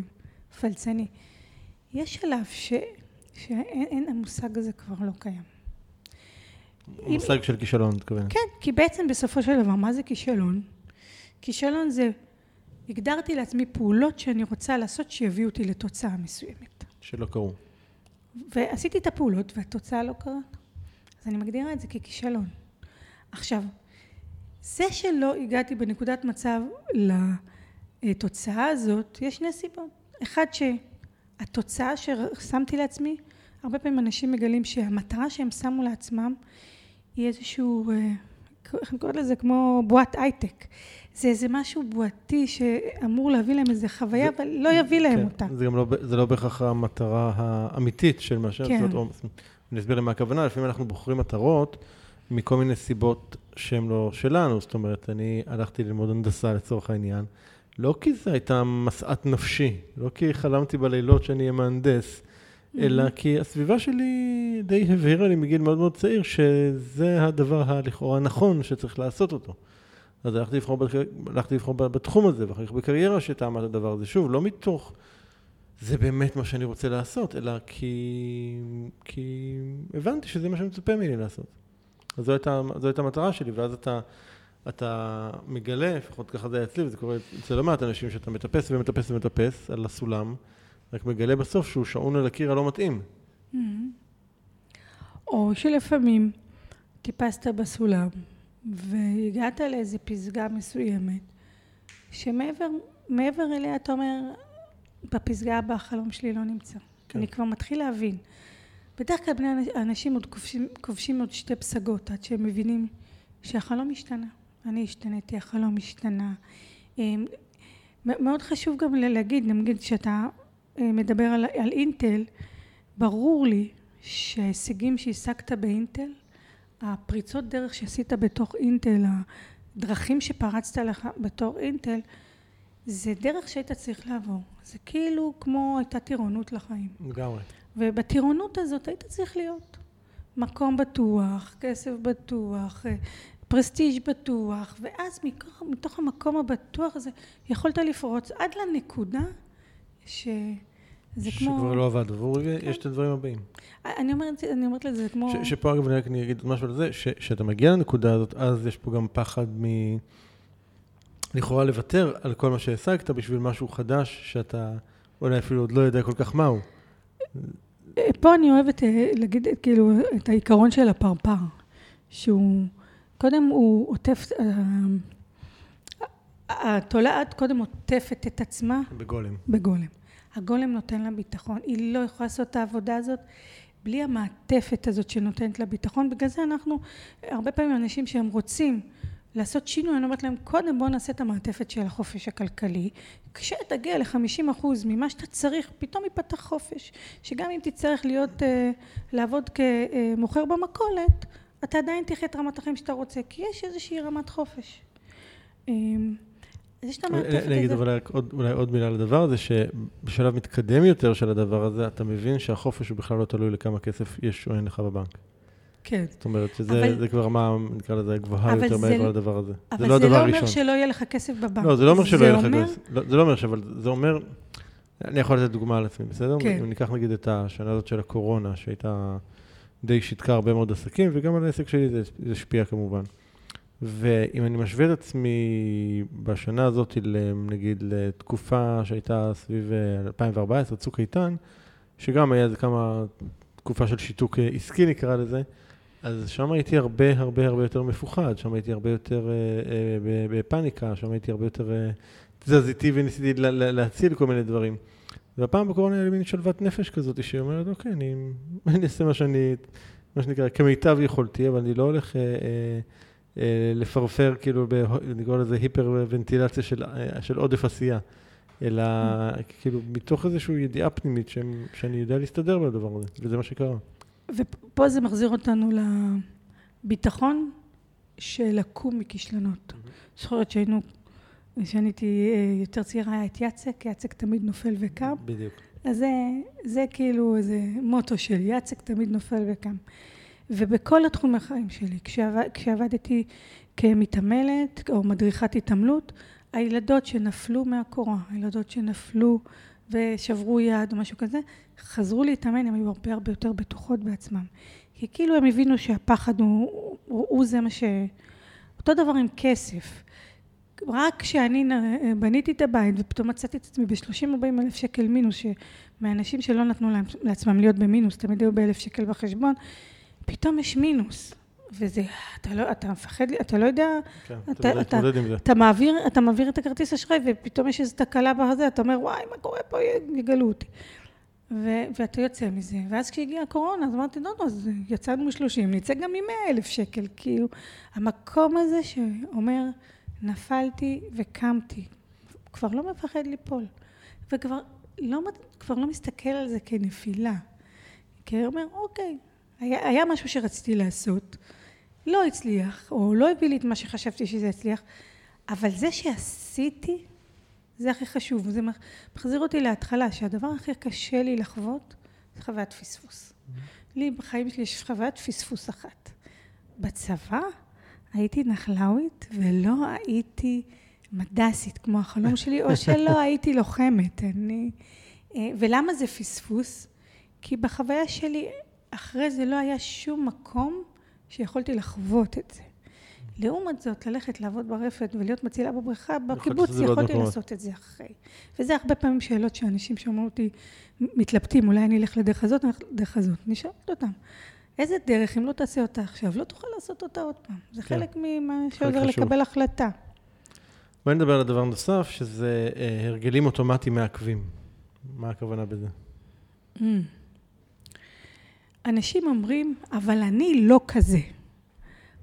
פלצני. יש שלב ש... שאין, המושג הזה כבר לא קיים. מושג של כישלון, את מתכוונת. כן, כי בעצם בסופו של דבר, מה זה כישלון? כישלון זה, הגדרתי לעצמי פעולות שאני רוצה לעשות שיביאו אותי לתוצאה מסוימת. שלא קרו. ועשיתי את הפעולות והתוצאה לא קרה. אז אני מגדירה את זה ככישלון. עכשיו, זה שלא הגעתי בנקודת מצב לתוצאה הזאת, יש שני סיבות. אחד, שהתוצאה ששמתי לעצמי, הרבה פעמים אנשים מגלים שהמטרה שהם שמו לעצמם היא איזשהו, אה, איך אני קוראת לזה? כמו בועת הייטק. זה איזה משהו בועתי שאמור להביא להם איזה חוויה, אבל לא יביא להם כן, אותה. זה גם לא, זה לא בהכרח המטרה האמיתית של מה שאת כן. זאת. אני אסביר למה הכוונה, לפעמים אנחנו בוחרים מטרות מכל מיני סיבות שהן לא שלנו. זאת אומרת, אני הלכתי ללמוד הנדסה לצורך העניין, לא כי זו הייתה משאת נפשי, לא כי חלמתי בלילות שאני אהיה מהנדס, אלא כי הסביבה שלי די הבהירה לי מגיל מאוד מאוד צעיר, שזה הדבר הלכאורה הנכון שצריך לעשות אותו. אז הלכתי לבחור, הלכתי לבחור בתחום הזה, ואחר כך בקריירה שטעמה את הדבר הזה. שוב, לא מתוך זה באמת מה שאני רוצה לעשות, אלא כי, כי הבנתי שזה מה שמצופה ממני לעשות. אז זו הייתה, זו הייתה המטרה שלי, ואז אתה, אתה מגלה, לפחות ככה זה היה אצלי, וזה קורה אצל לא מעט אנשים, שאתה מטפס ומטפס ומטפס על הסולם, רק מגלה בסוף שהוא שעון על הקיר הלא מתאים. Mm-hmm. או שלפעמים טיפסת בסולם והגעת לאיזה פסגה מסוימת, שמעבר אליה אתה אומר, בפסגה הבאה החלום שלי לא נמצא. כן. אני כבר מתחיל להבין. בדרך כלל בני אנשים עוד כובשים, כובשים עוד שתי פסגות עד שהם מבינים שהחלום השתנה. אני השתניתי, החלום השתנה. אמ, מאוד חשוב גם להגיד, נגיד שאתה אה, מדבר על, על אינטל, ברור לי שההישגים שהשגת באינטל, הפריצות דרך שעשית בתוך אינטל, הדרכים שפרצת לך בתור אינטל, זה דרך שהיית צריך לעבור. זה כאילו כמו הייתה טירונות לחיים. לגמרי. ובטירונות הזאת היית צריך להיות מקום בטוח, כסף בטוח, אה, פרסטיג' בטוח, ואז מתוך, מתוך המקום הבטוח הזה יכולת לפרוץ עד לנקודה ש... זה כמו... שכבר לא עבד עבור, כן. יש את הדברים הבאים. אני אומרת, אני אומרת לזה כמו... ש, שפה אגב אני רק אגיד משהו על זה, שאתה מגיע לנקודה הזאת, אז יש פה גם פחד מ... לכאורה לוותר על כל מה שהשגת בשביל משהו חדש, שאתה אולי אפילו עוד לא יודע כל כך מהו. פה אני אוהבת אה, להגיד כאילו את העיקרון של הפרפר, שהוא, קודם הוא עוטף, אה, התולעת קודם עוטפת את עצמה. בגולם. בגולם. הגולם נותן לה ביטחון. היא לא יכולה לעשות את העבודה הזאת בלי המעטפת הזאת שנותנת לה ביטחון. בגלל זה אנחנו, הרבה פעמים אנשים שהם רוצים לעשות שינוי, אני אומרת להם, קודם בואו נעשה את המעטפת של החופש הכלכלי. כשתגיע ל-50% ממה שאתה צריך, פתאום ייפתח חופש. שגם אם תצטרך להיות, אה, לעבוד כמוכר במכולת, אתה עדיין תחיה את רמת החיים שאתה רוצה, כי יש איזושהי רמת חופש. אמ, אז יש את המעטפת הזאת. אני אגיד אבל אולי עוד מילה לדבר הזה, שבשלב מתקדם יותר של הדבר הזה, אתה מבין שהחופש הוא בכלל לא תלוי לכמה כסף יש או אין לך בבנק. כן. זאת אומרת שזה כבר רמה, נקרא לזה, גבוהה יותר מעבר לדבר הזה. זה לא הדבר הראשון. אבל זה לא אומר שלא יהיה לך כסף בבנק. לא, זה לא אומר שלא יהיה לך כסף. לא, זה לא אומר, אבל זה אומר, אני יכול לתת דוגמה על עצמי, בסדר? כן. אם ניקח נגיד את השנה הזאת של הקורונה, שהייתה די שיתקה הרבה מאוד עסקים, וגם על העסק שלי זה השפיע כמובן. ואם אני משווה את עצמי בשנה הזאת, נגיד, לתקופה שהייתה סביב 2014, אה, צוק איתן, שגם היה איזה כמה, תקופה של שיתוק אה, עסקי נקרא לזה, אז שם הייתי הרבה הרבה הרבה יותר מפוחד, שם הייתי הרבה יותר אה, אה, בפאניקה, שם הייתי הרבה יותר אה, תזזיתי וניסיתי לה, להציל כל מיני דברים. והפעם בקורונה היה לי מין שלוות נפפש כזאת, שאומרת, אוקיי, אני, אני אעשה מה שאני, מה שנקרא, כמיטב יכולתי, אבל אני לא הולך... אה, אה, אה, לפרפר, כאילו, נקרא לזה היפר-ונטילציה של, אה, של עודף עשייה, אלא כאילו מתוך איזושהי ידיעה פנימית שאני יודע להסתדר בדבר הזה, וזה מה שקרה. ופה זה מחזיר אותנו לביטחון של לקום מכישלונות. זוכרת שהיינו, כשאני הייתי אה, יותר צעירה, היה את יצק, יצק תמיד נופל וקם. בדיוק. אז זה, זה כאילו איזה מוטו שלי, יצק תמיד נופל וקם. ובכל התחום החיים שלי, כשעבד, כשעבדתי כמתעמלת או מדריכת התעמלות, הילדות שנפלו מהקורה, הילדות שנפלו ושברו יד או משהו כזה, חזרו להתאמן, הם היו הרבה הרבה יותר בטוחות בעצמם. כי כאילו הם הבינו שהפחד הוא, הוא, הוא זה מה ש... אותו דבר עם כסף. רק כשאני בניתי את הבית ופתאום מצאתי את עצמי ב-30-40 אלף שקל מינוס, שמאנשים שלא נתנו לעצמם להיות במינוס, תמיד היו באלף שקל בחשבון, פתאום יש מינוס. וזה, אתה לא, אתה מפחד, אתה לא יודע, כן, אתה, אתה, אתה, אתה, אתה מעביר, אתה מעביר את הכרטיס אשראי ופתאום יש איזו תקלה בזה, אתה אומר, וואי, מה קורה פה, יגלו אותי. ו- ואתה יוצא מזה. ואז כשהגיעה הקורונה, אז אמרתי, לא, לא, אז יצאנו מ-30, נצא גם מ-100 אלף שקל. כאילו, המקום הזה שאומר, נפלתי וקמתי, כבר לא מפחד ליפול. וכבר לא, כבר לא מסתכל על זה כנפילה. כי הוא אומר, אוקיי, היה, היה משהו שרציתי לעשות, לא הצליח, או לא הביא לי את מה שחשבתי שזה יצליח, אבל זה שעשיתי, זה הכי חשוב. זה מחזיר אותי להתחלה, שהדבר הכי קשה לי לחוות, זה חוויית פספוס. Mm-hmm. לי בחיים שלי יש חוויית פספוס אחת. בצבא הייתי נחלאווית ולא הייתי מדסית כמו החלום שלי, או שלא הייתי לוחמת. אני... אה, ולמה זה פספוס? כי בחוויה שלי, אחרי זה לא היה שום מקום שיכולתי לחוות את זה. לעומת זאת, ללכת לעבוד ברפת ולהיות מצילה בבריכה, בקיבוץ יכולתי לעשות את זה אחרי. וזה הרבה פעמים שאלות שאנשים שאומרים אותי, מתלבטים, אולי אני אלך לדרך הזאת, אני אלך לדרך הזאת. אני שואלת אותם, איזה דרך, אם לא תעשה אותה עכשיו, לא תוכל לעשות אותה עוד פעם. זה כן. חלק ממה שעוזר לקבל החלטה. בואי נדבר על הדבר נוסף, שזה אה, הרגלים אוטומטיים מעכבים. מה הכוונה בזה? Mm. אנשים אומרים, אבל אני לא כזה.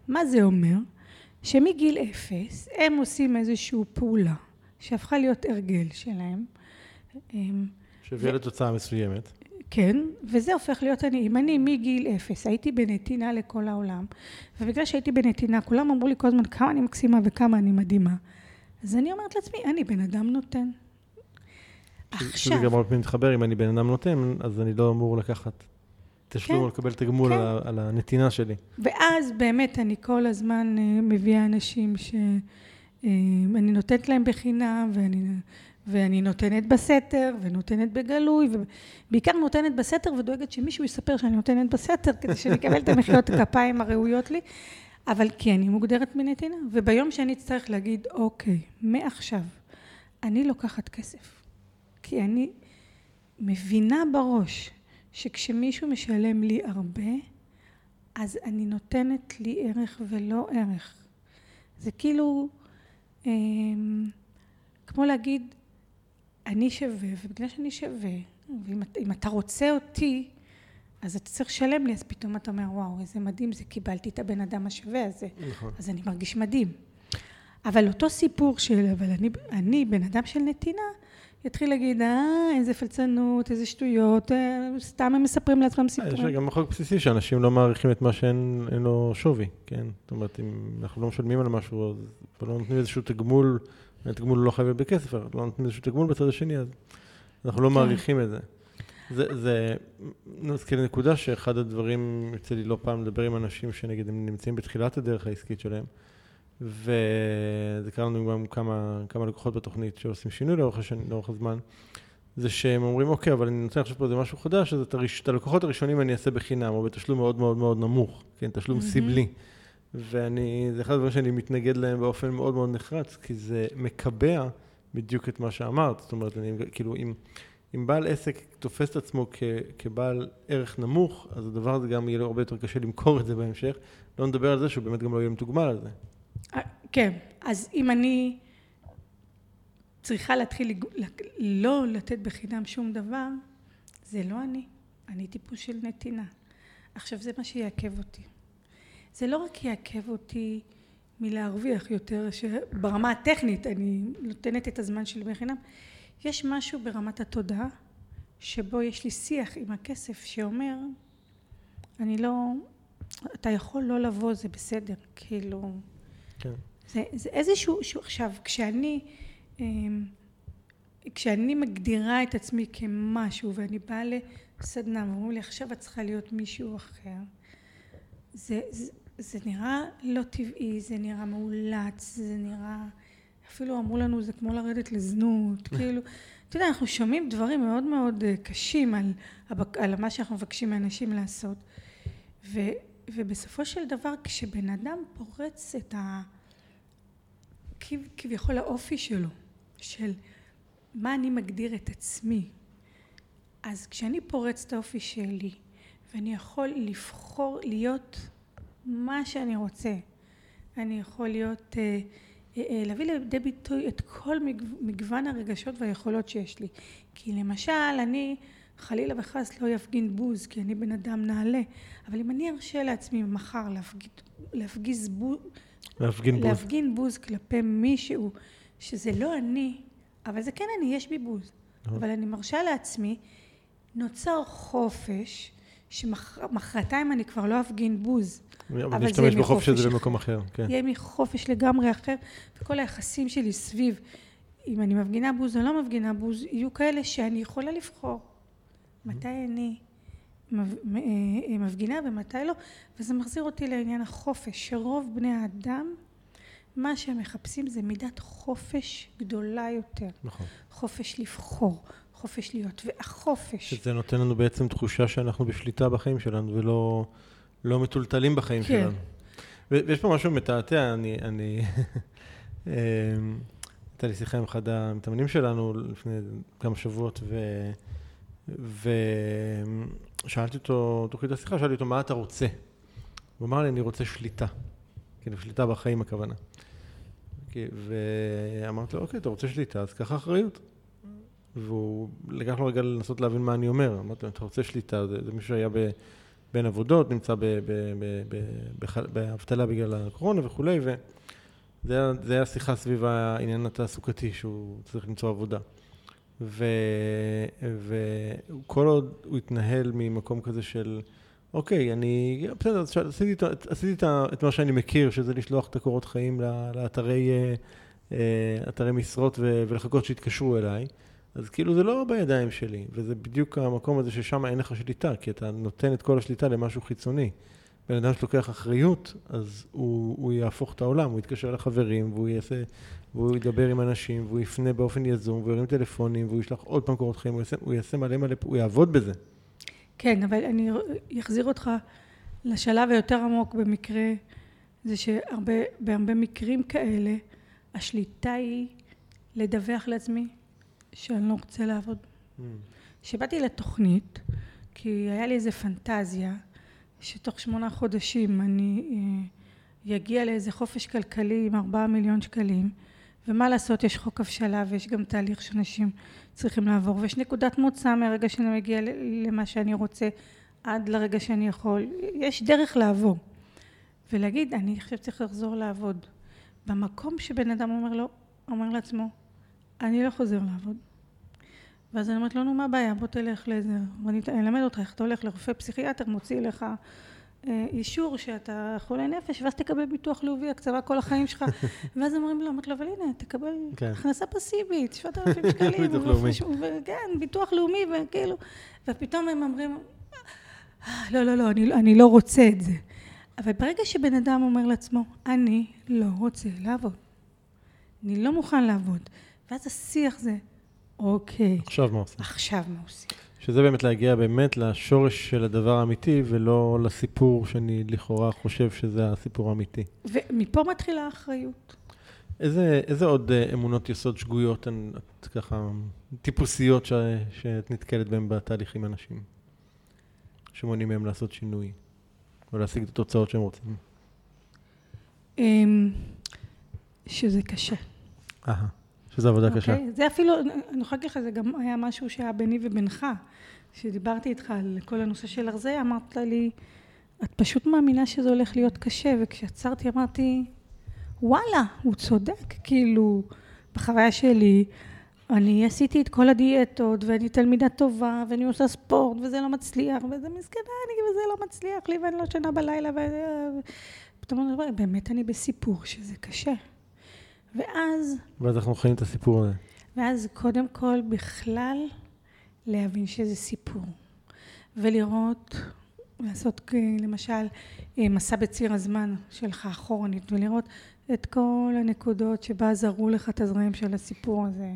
מה זה אומר? שמגיל אפס הם עושים איזושהי פעולה שהפכה להיות הרגל שלהם. שהביאה ו... לתוצאה מסוימת. כן, וזה הופך להיות אני. אם אני מגיל אפס הייתי בנתינה לכל העולם, ובגלל שהייתי בנתינה, כולם אמרו לי כל הזמן כמה אני מקסימה וכמה אני מדהימה, אז אני אומרת לעצמי, אני בן אדם נותן. עכשיו... שזה גם הרבה פעמים מתחבר, אם אני בן אדם נותן, אז אני לא אמור לקחת תשלום כן, או לקבל תגמול כן. על, על הנתינה שלי. ואז באמת אני כל הזמן uh, מביאה אנשים שאני אה, נותנת להם בחינם, ואני, ואני נותנת בסתר, ונותנת בגלוי, ובעיקר נותנת בסתר ודואגת שמישהו יספר שאני נותנת בסתר, כדי שאני אקבל את המחיאות הכפיים הראויות לי, אבל כי אני מוגדרת מנתינה. וביום שאני אצטרך להגיד, אוקיי, מעכשיו, אני לוקחת כסף, כי אני מבינה בראש שכשמישהו משלם לי הרבה, אז אני נותנת לי ערך ולא ערך. זה כאילו, אה, כמו להגיד, אני שווה, ובגלל שאני שווה, ואם אתה רוצה אותי, אז אתה צריך לשלם לי, אז פתאום אתה אומר, וואו, איזה מדהים זה, קיבלתי את הבן אדם השווה הזה. נכון. אז אני מרגיש מדהים. אבל אותו סיפור של, אבל אני, אני בן אדם של נתינה, יתחיל להגיד, אה, איזה פלצנות, איזה שטויות, אה, סתם הם מספרים לעצמם סיפורים. יש גם חוק בסיסי שאנשים לא מעריכים את מה שאין לו שווי, כן? זאת אומרת, אם אנחנו לא משלמים על משהו, אז לא נותנים איזשהו תגמול, התגמול לא חייב בכסף, לא נותנים איזשהו תגמול בצד השני, אז אנחנו לא כן. מעריכים את זה. זה, זה נזכיר לנקודה שאחד הדברים, יוצא לי לא פעם לדבר עם אנשים שנגיד הם נמצאים בתחילת הדרך העסקית שלהם, וזה קרה לנו גם כמה, כמה לקוחות בתוכנית שעושים שינוי לאורך, השני, לאורך הזמן, זה שהם אומרים, אוקיי, אבל אני רוצה לחשוב פה איזה משהו חדש, אז את, הראש, את הלקוחות הראשונים אני אעשה בחינם, או בתשלום מאוד מאוד מאוד נמוך, כן, תשלום mm-hmm. סמלי. ואני, זה אחד הדברים שאני מתנגד להם באופן מאוד מאוד נחרץ, כי זה מקבע בדיוק את מה שאמרת. זאת אומרת, אני, כאילו, אם, אם בעל עסק תופס את עצמו כ, כבעל ערך נמוך, אז הדבר הזה גם יהיה לו הרבה יותר קשה למכור את זה בהמשך. לא נדבר על זה שהוא באמת גם לא יהיה מתוגמל על זה. כן, אז אם אני צריכה להתחיל לא לתת בחינם שום דבר, זה לא אני, אני טיפוס של נתינה. עכשיו זה מה שיעכב אותי. זה לא רק יעכב אותי מלהרוויח יותר, שברמה הטכנית אני נותנת את הזמן שלי בחינם, יש משהו ברמת התודעה שבו יש לי שיח עם הכסף שאומר, אני לא, אתה יכול לא לבוא, זה בסדר, כאילו... כן. זה, זה איזשהו, עכשיו, כשאני, אמ, כשאני מגדירה את עצמי כמשהו ואני באה לסדנה ואומרים לי עכשיו את צריכה להיות מישהו אחר, זה, זה, זה נראה לא טבעי, זה נראה מאולץ, זה נראה, אפילו אמרו לנו, זה כמו לרדת לזנות, כאילו, אתה יודע, אנחנו שומעים דברים מאוד מאוד אה, קשים על, על מה שאנחנו מבקשים מאנשים לעשות. ו, ובסופו של דבר, כשבן אדם פורץ את ה... כביכול האופי שלו, של מה אני מגדיר את עצמי, אז כשאני פורץ את האופי שלי, ואני יכול לבחור להיות מה שאני רוצה, אני יכול להיות, אה, אה, אה, להביא לידי ביטוי את כל מגוון הרגשות והיכולות שיש לי. כי למשל, אני חלילה וחס לא יפגין בוז, כי אני בן אדם נעלה, אבל אם אני ארשה לעצמי מחר להפגיז, להפגיז בוז, להפגין בוז. להפגין בוז כלפי מישהו, שזה לא אני, אבל זה כן אני, יש בי בוז. אבל אני מרשה לעצמי, נוצר חופש, שמחרתיים אני כבר לא אפגין בוז. אבל נשתמש בחופש הזה במקום אחר, כן. יהיה מחופש לגמרי אחר, וכל היחסים שלי סביב, אם אני מפגינה בוז או לא מפגינה בוז, יהיו כאלה שאני יכולה לבחור. מתי אני אה, מפגינה ומתי לא, וזה מחזיר אותי לעניין החופש, שרוב בני האדם, מה שהם מחפשים זה מידת חופש גדולה יותר. נכון. חופש לבחור, חופש להיות, והחופש... שזה נותן לנו בעצם תחושה שאנחנו בשליטה בחיים שלנו, ולא לא מטולטלים בחיים כן. שלנו. ויש פה משהו מתעתע, אני... אני אמ, הייתה לי שיחה עם אחד המתאמנים שלנו לפני כמה שבועות, ו... ושאלתי אותו, תוך כדי השיחה, שאלתי אותו, מה אתה רוצה? הוא אמר לי, אני רוצה שליטה. כאילו, שליטה בחיים הכוונה. ואמרתי לו, אוקיי, אתה רוצה שליטה, אז קח אחריות. והוא לקח לו רגע לנסות להבין מה אני אומר. אמרתי לו, אתה רוצה שליטה, זה, זה מישהו שהיה בין עבודות, נמצא באבטלה בגלל הקורונה וכולי, וזה היה שיחה סביב העניין התעסוקתי, שהוא צריך למצוא עבודה. וכל עוד הוא התנהל ממקום כזה של, אוקיי, אני, בסדר, עשיתי, עשיתי את מה שאני מכיר, שזה לשלוח את הקורות חיים לאתרי אה, אתרי משרות ולחכות שיתקשרו אליי. אז כאילו זה לא בידיים שלי, וזה בדיוק המקום הזה ששם אין לך שליטה, כי אתה נותן את כל השליטה למשהו חיצוני. בן אדם שלוקח אחריות, אז הוא, הוא יהפוך את העולם, הוא יתקשר לחברים, והוא יעשה, והוא ידבר עם אנשים, והוא יפנה באופן יזום, והוא ירים טלפונים, והוא ישלח עוד פעם קורות חיים, הוא יעשה, הוא יעשה מלא מלא, הוא יעבוד בזה. כן, אבל אני אחזיר אותך לשלב היותר עמוק במקרה, זה שבהרבה מקרים כאלה, השליטה היא לדווח לעצמי שאני לא רוצה לעבוד. כשבאתי mm. לתוכנית, כי היה לי איזה פנטזיה, שתוך שמונה חודשים אני אגיע אה, לאיזה חופש כלכלי עם ארבעה מיליון שקלים, ומה לעשות, יש חוק הבשלה ויש גם תהליך שאנשים צריכים לעבור, ויש נקודת מוצא מהרגע שאני מגיע למה שאני רוצה עד לרגע שאני יכול, יש דרך לעבור. ולהגיד, אני עכשיו צריך לחזור לעבוד. במקום שבן אדם אומר לו, אומר לעצמו, אני לא חוזר לעבוד. ואז אני אומרת לו, נו, מה הבעיה? בוא תלך לאיזה... ואני אלמד אותך איך אתה הולך לרופא פסיכיאטר, מוציא לך אה, אישור שאתה חולה נפש, ואז תקבל ביטוח לאומי, הקצבה כל החיים שלך. ואז אומרים לו, אמרתי לו, אבל הנה, תקבל כן. הכנסה פסיבית, 7,000 שקלים. ביטוח לאומי. כן, ביטוח לאומי, וכאילו... ופתאום הם אומרים, לא, לא, לא, אני, אני לא רוצה את זה. אבל ברגע שבן אדם אומר לעצמו, אני לא רוצה לעבוד. אני לא מוכן לעבוד. ואז השיח זה, אוקיי. עכשיו מה עושים? עכשיו מה עושים. שזה באמת להגיע באמת לשורש של הדבר האמיתי, ולא לסיפור שאני לכאורה חושב שזה הסיפור האמיתי. ומפה מתחילה האחריות. איזה, איזה עוד אה, אמונות יסוד שגויות, את ככה, טיפוסיות ש, שאת נתקלת בהן בתהליכים אנשים, שמונעים מהם לעשות שינוי, או להשיג את התוצאות שהם רוצים? אמ, שזה קשה. אהה. שזו עבודה okay. קשה. אוקיי? זה אפילו, אני יכולה להגיד לך, זה גם היה משהו שהיה ביני ובינך. כשדיברתי איתך על כל הנושא של הרזה, אמרת לי, את פשוט מאמינה שזה הולך להיות קשה, וכשעצרתי אמרתי, וואלה, הוא צודק, כאילו, בחוויה שלי, אני עשיתי את כל הדיאטות, ואני תלמידה טובה, ואני עושה ספורט, וזה לא מצליח, וזה מסכנה, אני, וזה לא מצליח לי, ואני לא שנה בלילה, ו... פתאום אני אומרת, באמת אני בסיפור שזה קשה. ואז... ואז אנחנו חיים את הסיפור הזה. ואז קודם כל בכלל להבין שזה סיפור. ולראות, לעשות למשל מסע בציר הזמן שלך אחורנית, ולראות את כל הנקודות שבה זרו לך את הזרעים של הסיפור הזה.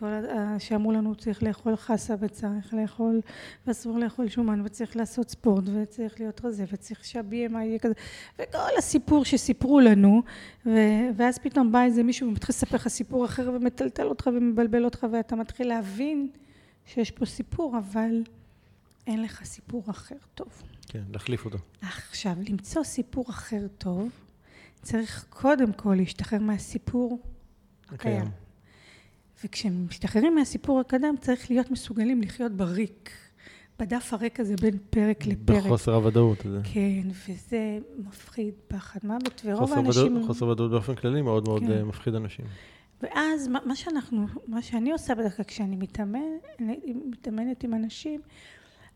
כל ה- שאמרו לנו צריך לאכול חסה וצריך לאכול ואסור לאכול שומן וצריך לעשות ספורט וצריך להיות רזה וצריך שה-BMI יהיה כזה וכל הסיפור שסיפרו לנו ו- ואז פתאום בא איזה מישהו ומתחיל לספר לך סיפור אחר ומטלטל אותך ומבלבל אותך ואתה מתחיל להבין שיש פה סיפור אבל אין לך סיפור אחר טוב. כן, להחליף אותו. עכשיו, למצוא סיפור אחר טוב, צריך קודם כל להשתחרר מהסיפור הקיים. הקיים. וכשמשתחררים מהסיפור הקדם, צריך להיות מסוגלים לחיות בריק, בדף הריק הזה בין פרק לפרק. בחוסר הוודאות הזה. כן, וזה מפחיד פחד מוות, ורוב האנשים... ודאות- חוסר ודאות באופן כללי מאוד מאוד כן. אה, מפחיד אנשים. ואז מה, מה שאנחנו, מה שאני עושה בדרך כלל כשאני מתאמן, מתאמנת עם אנשים,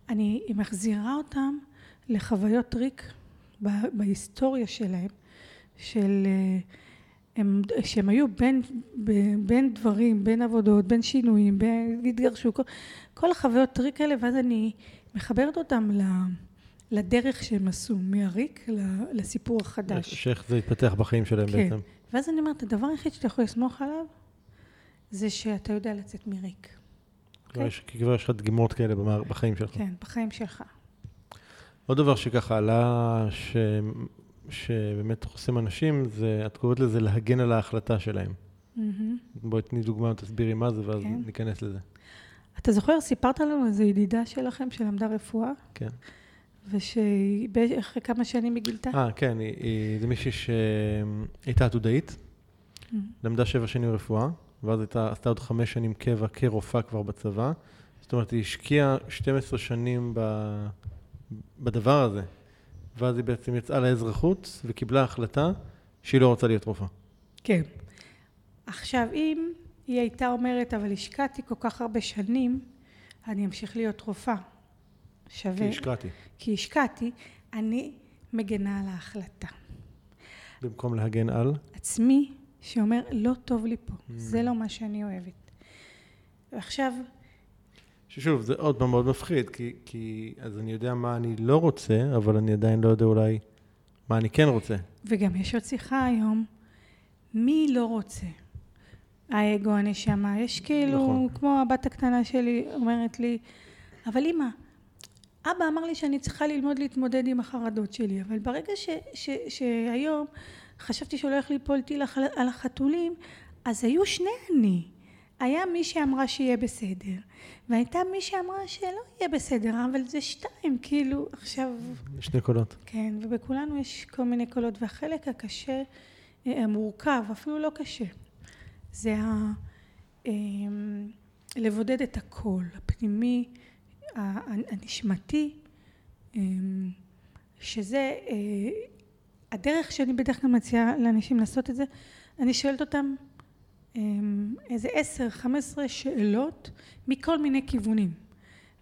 אני מחזירה אותם לחוויות ריק ב, בהיסטוריה שלהם, של, אה, הם, שהם היו בין, בין דברים, בין עבודות, בין שינויים, בין התגרשו, כל, כל החוויות ריק האלה, ואז אני מחברת אותם ל, לדרך שהם עשו, מהריק לסיפור החדש. שאיך זה התפתח בחיים שלהם כן. בעצם. ואז אני אומרת, הדבר היחיד שאתה יכול לסמוך עליו, זה שאתה יודע לצאת מריק. כבר יש- כי כבר יש לך דגימות כאלה בחיים שלך. כן, בחיים שלך. עוד דבר שככה עלה. שבאמת חוסם אנשים, זה, את קוראת לזה להגן על ההחלטה שלהם. מהמם. בואי תני דוגמה, תסבירי מה זה, ואז כן. ניכנס לזה. אתה זוכר, סיפרת לנו איזו ידידה שלכם שלמדה רפואה, כן. ושאחרי כמה שנים היא גילתה? אה, כן, היא, היא, זה מישהי שהייתה עתודאית, מהמם. למדה שבע שנים רפואה, ואז הייתה, עשתה עוד חמש שנים קבע כרופאה כבר בצבא. זאת אומרת, היא השקיעה 12 שנים ב, בדבר הזה, ואז היא בעצם יצאה לאזרחות וקיבלה החלטה שהיא לא רוצה להיות רופאה. כן. עכשיו, אם היא הייתה אומרת, אבל השקעתי כל כך הרבה שנים, אני אמשיך להיות רופאה. שווה. כי השקעתי, כי השקעתי, אני מגנה על ההחלטה. במקום להגן על. עצמי שאומר, לא טוב לי פה, זה לא מה שאני אוהבת. ועכשיו, ששוב, זה עוד פעם מאוד מפחיד, כי, כי אז אני יודע מה אני לא רוצה, אבל אני עדיין לא יודע אולי מה אני כן רוצה. וגם יש עוד שיחה היום, מי לא רוצה? האגו, הנשמה, יש כאילו, נכון. כמו הבת הקטנה שלי אומרת לי, אבל אימא, אבא אמר לי שאני צריכה ללמוד להתמודד עם החרדות שלי, אבל ברגע ש, ש, שהיום חשבתי שהולך ליפול טיל על החתולים, אז היו שני אני. היה מי שאמרה שיהיה בסדר, והייתה מי שאמרה שלא יהיה בסדר, אבל זה שתיים, כאילו, עכשיו... שני קולות. כן, ובכולנו יש כל מיני קולות, והחלק הקשה, אה, המורכב, אפילו לא קשה, זה ה... אמ, לבודד את הקול הפנימי, הנשמתי, אמ, שזה אה, הדרך שאני בדרך כלל מציעה לאנשים לעשות את זה, אני שואלת אותם איזה עשר, חמש עשרה שאלות מכל מיני כיוונים.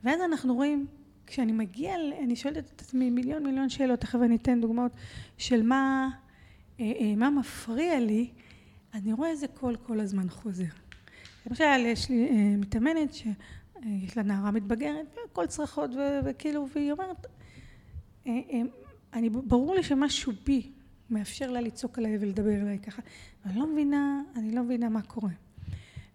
ואז אנחנו רואים, כשאני מגיעה, ל- אני שואלת את עצמי מיליון מיליון שאלות, תכף אני אתן דוגמאות של מה, אה, אה, מה מפריע לי, אני רואה איזה קול כל הזמן חוזר. למשל, יש לי אה, מתאמנת שיש לה נערה מתבגרת, והכל צרחות, וכאילו, והיא אומרת, אני, ברור לי שמשהו בי מאפשר לה לצעוק עליי ולדבר אליי ככה, ואני לא מבינה, אני לא מבינה מה קורה.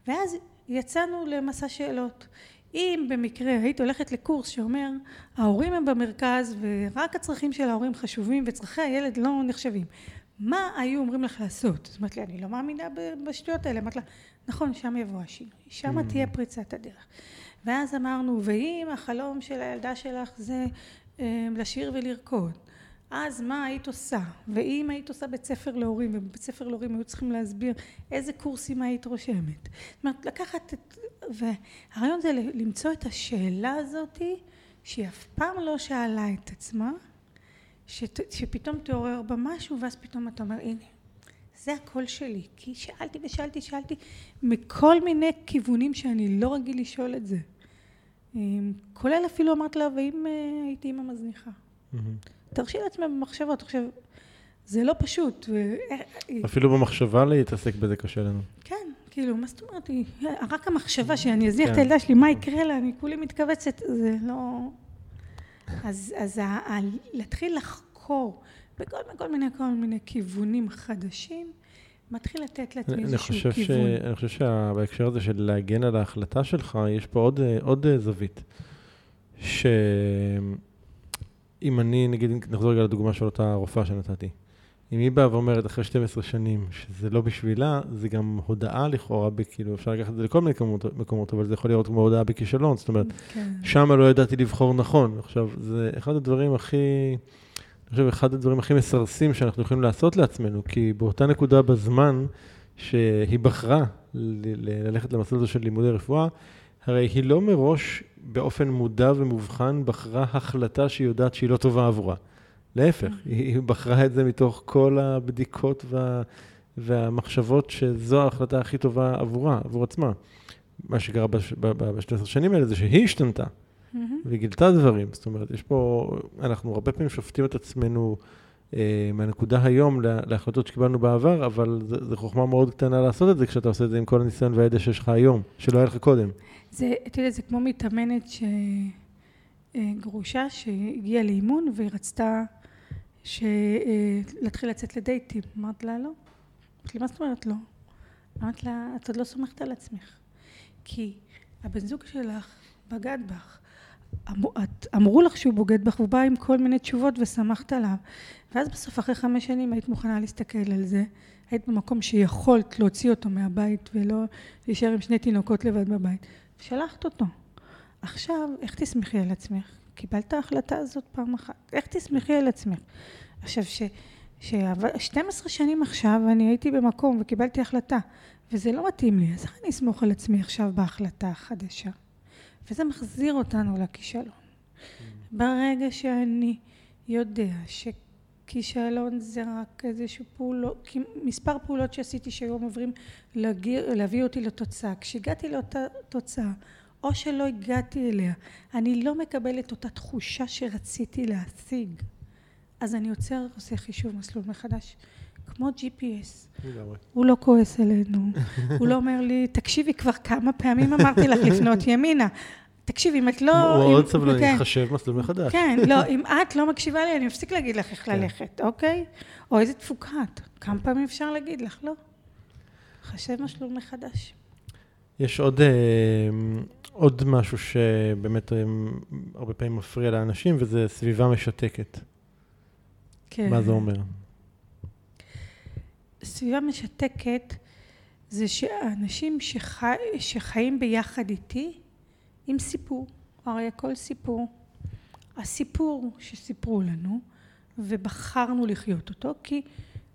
ואז יצאנו למסע שאלות. אם במקרה היית הולכת לקורס שאומר ההורים הם במרכז ורק הצרכים של ההורים חשובים וצרכי הילד לא נחשבים, מה היו אומרים לך לעשות? זאת אומרת לי, אני לא מאמינה בשטויות האלה. אמרת לה, נכון, שם יבוא השינוי, שם Mm. תהיה פריצת הדרך. ואז אמרנו, ואם החלום של הילדה שלך זה אה, לשיר ולרקוד, אז מה היית עושה? ואם היית עושה בית ספר להורים, ובבית ספר להורים היו צריכים להסביר איזה קורסים היית רושמת. זאת אומרת, לקחת את... והרעיון זה למצוא את השאלה הזאתי, שהיא אף פעם לא שאלה את עצמה, שת, שפתאום תעורר בה משהו, ואז פתאום אתה אומר, הנה, זה הקול שלי. כי שאלתי ושאלתי, שאלתי, מכל מיני כיוונים שאני לא רגיל לשאול את זה. אמ, כולל אפילו אמרת לה, ואם אה, הייתי אימא מזניחה. מהמם. תרשי לעצמך במחשבות. עכשיו, זה לא פשוט. אפילו במחשבה להתעסק בזה קשה לנו. כן, כאילו, מה זאת אומרת? רק המחשבה שאני אזניח את כן. הילדה שלי, מה יקרה לה? אני כולי מתכווצת, זה לא... אז, אז ה, ה, להתחיל לחקור בכל כל מיני, כל מיני כיוונים חדשים, מתחיל לתת לעצמי איזשהו חושב ש... כיוון. אני חושב שבהקשר הזה של להגן על ההחלטה שלך, יש פה עוד, אה, עוד אה, זווית. שאם אני, נגיד, נחזור רגע לדוגמה של אותה רופאה שנתתי. אם היא באה ואומרת אחרי 12 שנים שזה לא בשבילה, זה גם הודעה לכאורה, כאילו אפשר לקחת את זה לכל מיני מקומות, מקומות אבל זה יכול להיות כמו הודעה בכישלון, זאת אומרת, כן. שמה לא ידעתי לבחור נכון. עכשיו, זה אחד הדברים הכי, אני חושב, אחד הדברים הכי מסרסים שאנחנו יכולים לעשות לעצמנו, כי באותה נקודה בזמן שהיא בחרה ל- ל- ללכת למסלול הזה של לימודי רפואה, הרי היא לא מראש באופן מודע ומובחן בחרה החלטה שהיא יודעת שהיא לא טובה עבורה. להפך, היא בחרה את זה מתוך כל הבדיקות וה, והמחשבות שזו ההחלטה הכי טובה עבורה, עבור עצמה. מה שקרה ב-12 שנים האלה זה שהיא השתנתה. מהמם. והיא גילתה דברים. זאת אומרת, יש פה, אנחנו הרבה פעמים שופטים את עצמנו אה, מהנקודה היום לה- להחלטות שקיבלנו בעבר, אבל זו חוכמה מאוד קטנה לעשות את זה כשאתה עושה את זה עם כל הניסיון והידע שיש לך היום, שלא היה לך קודם. זה, יודע, זה כמו מתאמנת שגרושה שהגיעה לאימון והיא רצתה ש... אה, להתחיל לצאת לדייטים. אמרת לה לא. אמרת לי, מה זאת אומרת לא? אמרת לה, את עוד לא סומכת על עצמך. כי הבן זוג שלך בגד בך. אמ- אמרו לך שהוא בוגד בך, והוא בא עם כל מיני תשובות ושמחת עליו. ואז בסוף, אחרי חמש שנים, היית מוכנה להסתכל על זה. היית במקום שיכולת להוציא אותו מהבית ולא להישאר עם שני תינוקות לבד בבית. שלחת אותו. עכשיו, איך תסמכי על עצמך? קיבלת ההחלטה הזאת פעם אחת. איך תסמכי על עצמך? עכשיו, ש... ש... 12 שנים עכשיו אני הייתי במקום וקיבלתי החלטה, וזה לא מתאים לי, אז איך אני אסמוך על עצמי עכשיו בהחלטה החדשה? וזה מחזיר אותנו לכישלון. ברגע שאני יודע שכישלון זה רק איזשהו פעולות, מספר פעולות שעשיתי עוברים להגיר, להביא אותי לתוצאה. כשהגעתי לאותה תוצאה, או שלא הגעתי אליה, אני לא מקבלת אותה תחושה שרציתי להשיג, אז אני עוצר, עושה חישוב מסלול מחדש. כמו GPS, הוא לא כועס עלינו, הוא לא אומר לי, תקשיבי, כבר כמה פעמים אמרתי לך לפנות ימינה. תקשיבי, אם את לא... מאוד סבלני, כן. חשב מסלול מחדש. כן, לא, אם את לא מקשיבה לי, אני אפסיק להגיד לך איך כן. ללכת, אוקיי? או איזה תפוקה את. כמה פעמים אפשר להגיד לך? לא. חשב מסלול מחדש. יש עוד, אה, עוד משהו שבאמת אה, הרבה פעמים מפריע לאנשים, וזה סביבה משתקת. כן. מה זה אומר? סביבה משתקת זה שאנשים שחי, שחיים ביחד איתי עם סיפור. הרי הכל סיפור. הסיפור שסיפרו לנו ובחרנו לחיות אותו כי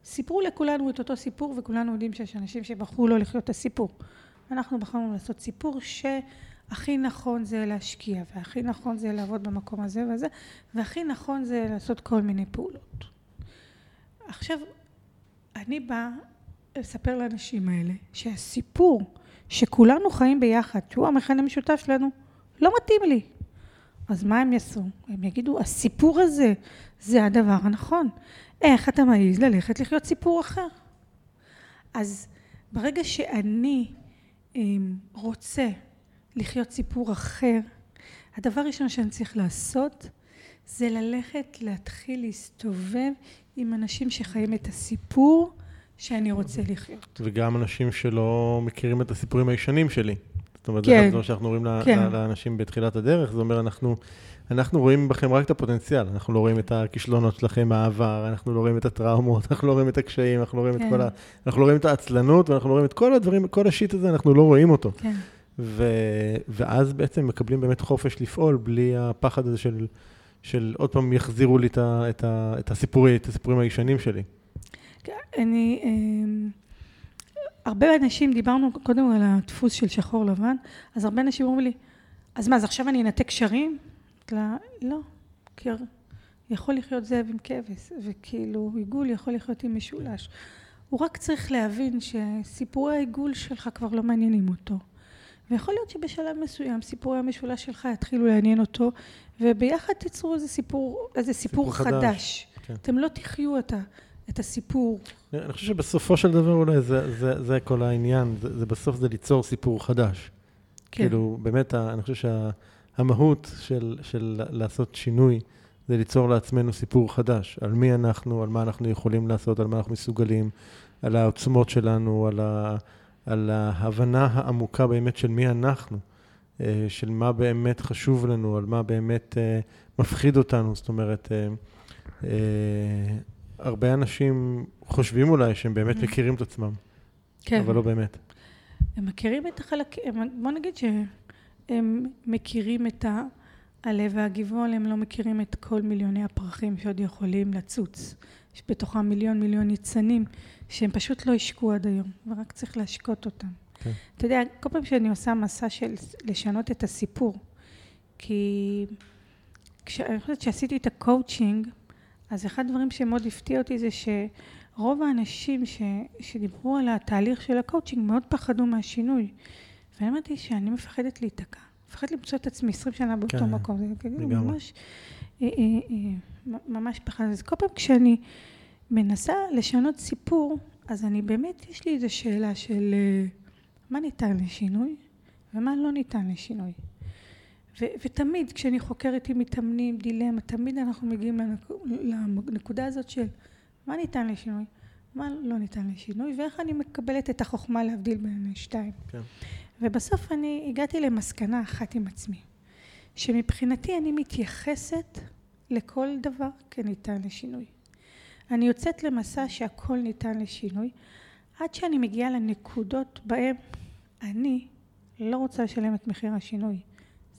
סיפרו לכולנו את אותו סיפור וכולנו יודעים שיש אנשים שבחרו לא לחיות את הסיפור. אנחנו בחרנו לעשות סיפור שהכי נכון זה להשקיע והכי נכון זה לעבוד במקום הזה והזה והכי נכון זה לעשות כל מיני פעולות. עכשיו אני באה לספר לאנשים האלה שהסיפור שכולנו חיים ביחד, שהוא המכנה המשותף שלנו, לא מתאים לי. אז מה הם יעשו? הם יגידו, הסיפור הזה זה הדבר הנכון. איך אתה מעז ללכת לחיות סיפור אחר? אז ברגע שאני אמ, רוצה לחיות סיפור אחר, הדבר הראשון שאני צריך לעשות זה ללכת להתחיל להסתובב עם אנשים שחיים את הסיפור שאני רוצה לחיות. וגם אנשים שלא מכירים את הסיפורים הישנים שלי. זאת אומרת, כן. זה הדברים שאנחנו אומרים ל- כן. לאנשים בתחילת הדרך, זה אומר, אנחנו, אנחנו רואים בכם רק את הפוטנציאל, אנחנו לא רואים את הכישלונות שלכם מהעבר, אנחנו לא רואים את הטראומות, אנחנו לא רואים את הקשיים, אנחנו לא רואים כן. את כל ה... אנחנו לא רואים את העצלנות, ואנחנו לא רואים את כל הדברים, כל השיט הזה, אנחנו לא רואים אותו. כן. ו... ואז בעצם מקבלים באמת חופש לפעול בלי הפחד הזה של, של עוד פעם יחזירו לי את, ה... את, ה... את, הסיפורי, את הסיפורים הישנים שלי. אני, אמ, הרבה אנשים, דיברנו קודם על הדפוס של שחור לבן, אז הרבה אנשים אומרים לי, אז מה, אז עכשיו אני אנתק קשרים? לה, לא, כי יכול לחיות זאב עם כבש, וכאילו עיגול יכול לחיות עם משולש. הוא רק צריך להבין שסיפורי העיגול שלך כבר לא מעניינים אותו. ויכול להיות שבשלב מסוים סיפורי המשולש שלך יתחילו לעניין אותו, וביחד תיצרו איזה סיפור, איזה סיפור, סיפור חדש. חדש. כן. אתם לא תחיו את, את הסיפור אני חושב שבסופו של דבר אולי זה, זה, זה כל העניין, זה, זה בסוף זה ליצור סיפור חדש. כן. כאילו, באמת, אני חושב שהמהות של, של לעשות שינוי זה ליצור לעצמנו סיפור חדש, על מי אנחנו, על מה אנחנו יכולים לעשות, על מה אנחנו מסוגלים, על העוצמות שלנו, על, ה, על ההבנה העמוקה באמת של מי אנחנו, אה, של מה באמת חשוב לנו, על מה באמת אה, מפחיד אותנו. זאת אומרת, אה, הרבה אנשים חושבים אולי שהם באמת mm-hmm. מכירים את עצמם, כן. אבל לא באמת. הם מכירים את החלקים, בוא נגיד שהם מכירים את ה... הלב והגבעול, הם לא מכירים את כל מיליוני הפרחים שעוד יכולים לצוץ. יש בתוכם מיליון מיליון ניצנים שהם פשוט לא השקו עד היום, ורק צריך להשקות אותם. כן. אתה יודע, כל פעם שאני עושה מסע של לשנות את הסיפור, כי כש, אני חושבת שעשיתי את הקואוצ'ינג, אז אחד הדברים שמאוד הפתיע אותי זה שרוב האנשים ש, שדיברו על התהליך של הקואוצ'ינג מאוד פחדו מהשינוי. ואני אמרתי שאני מפחדת להיתקע. מפחדת למצוא את עצמי 20 שנה באותו כן, מקום. זה כאילו ממש, אה, אה, אה, ממש פחד. אז כל פעם כשאני מנסה לשנות סיפור, אז אני באמת, יש לי איזו שאלה של מה ניתן לשינוי ומה לא ניתן לשינוי. ו- ותמיד כשאני חוקרת עם מתאמנים, דילמה, תמיד אנחנו מגיעים לנק- לנקודה הזאת של מה ניתן לשינוי, מה לא ניתן לשינוי, ואיך אני מקבלת את החוכמה להבדיל בין השתיים. כן. ובסוף אני הגעתי למסקנה אחת עם עצמי, שמבחינתי אני מתייחסת לכל דבר כניתן לשינוי. אני יוצאת למסע שהכל ניתן לשינוי, עד שאני מגיעה לנקודות בהן אני לא רוצה לשלם את מחיר השינוי.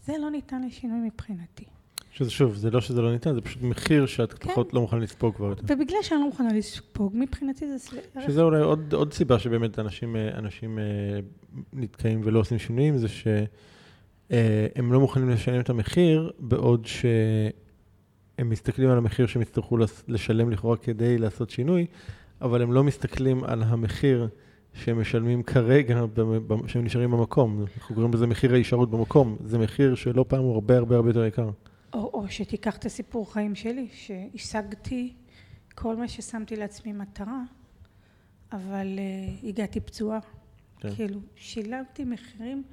זה לא ניתן לשינוי מבחינתי. שזה שוב, זה לא שזה לא ניתן, זה פשוט מחיר שאת כן. פחות לא מוכנה לספוג כבר יותר. ובגלל שאני לא מוכנה לספוג, מבחינתי זה... שזה אולי עוד, עוד סיבה שבאמת אנשים, אה, אנשים אה, נתקעים ולא עושים שינויים, זה שהם אה, לא מוכנים לשלם את המחיר, בעוד שהם מסתכלים על המחיר שהם יצטרכו לשלם לכאורה כדי לעשות שינוי, אבל הם לא מסתכלים על המחיר שהם משלמים כרגע, שהם נשארים במקום. אנחנו קוראים לזה מחיר ההישארות במקום. זה מחיר שלא פעם הוא הרבה הרבה הרבה יותר יקר. או, או שתיקח את הסיפור חיים שלי, שהשגתי כל מה ששמתי לעצמי מטרה, אבל uh, הגעתי פצועה. כן. כאילו, שילמתי מחירים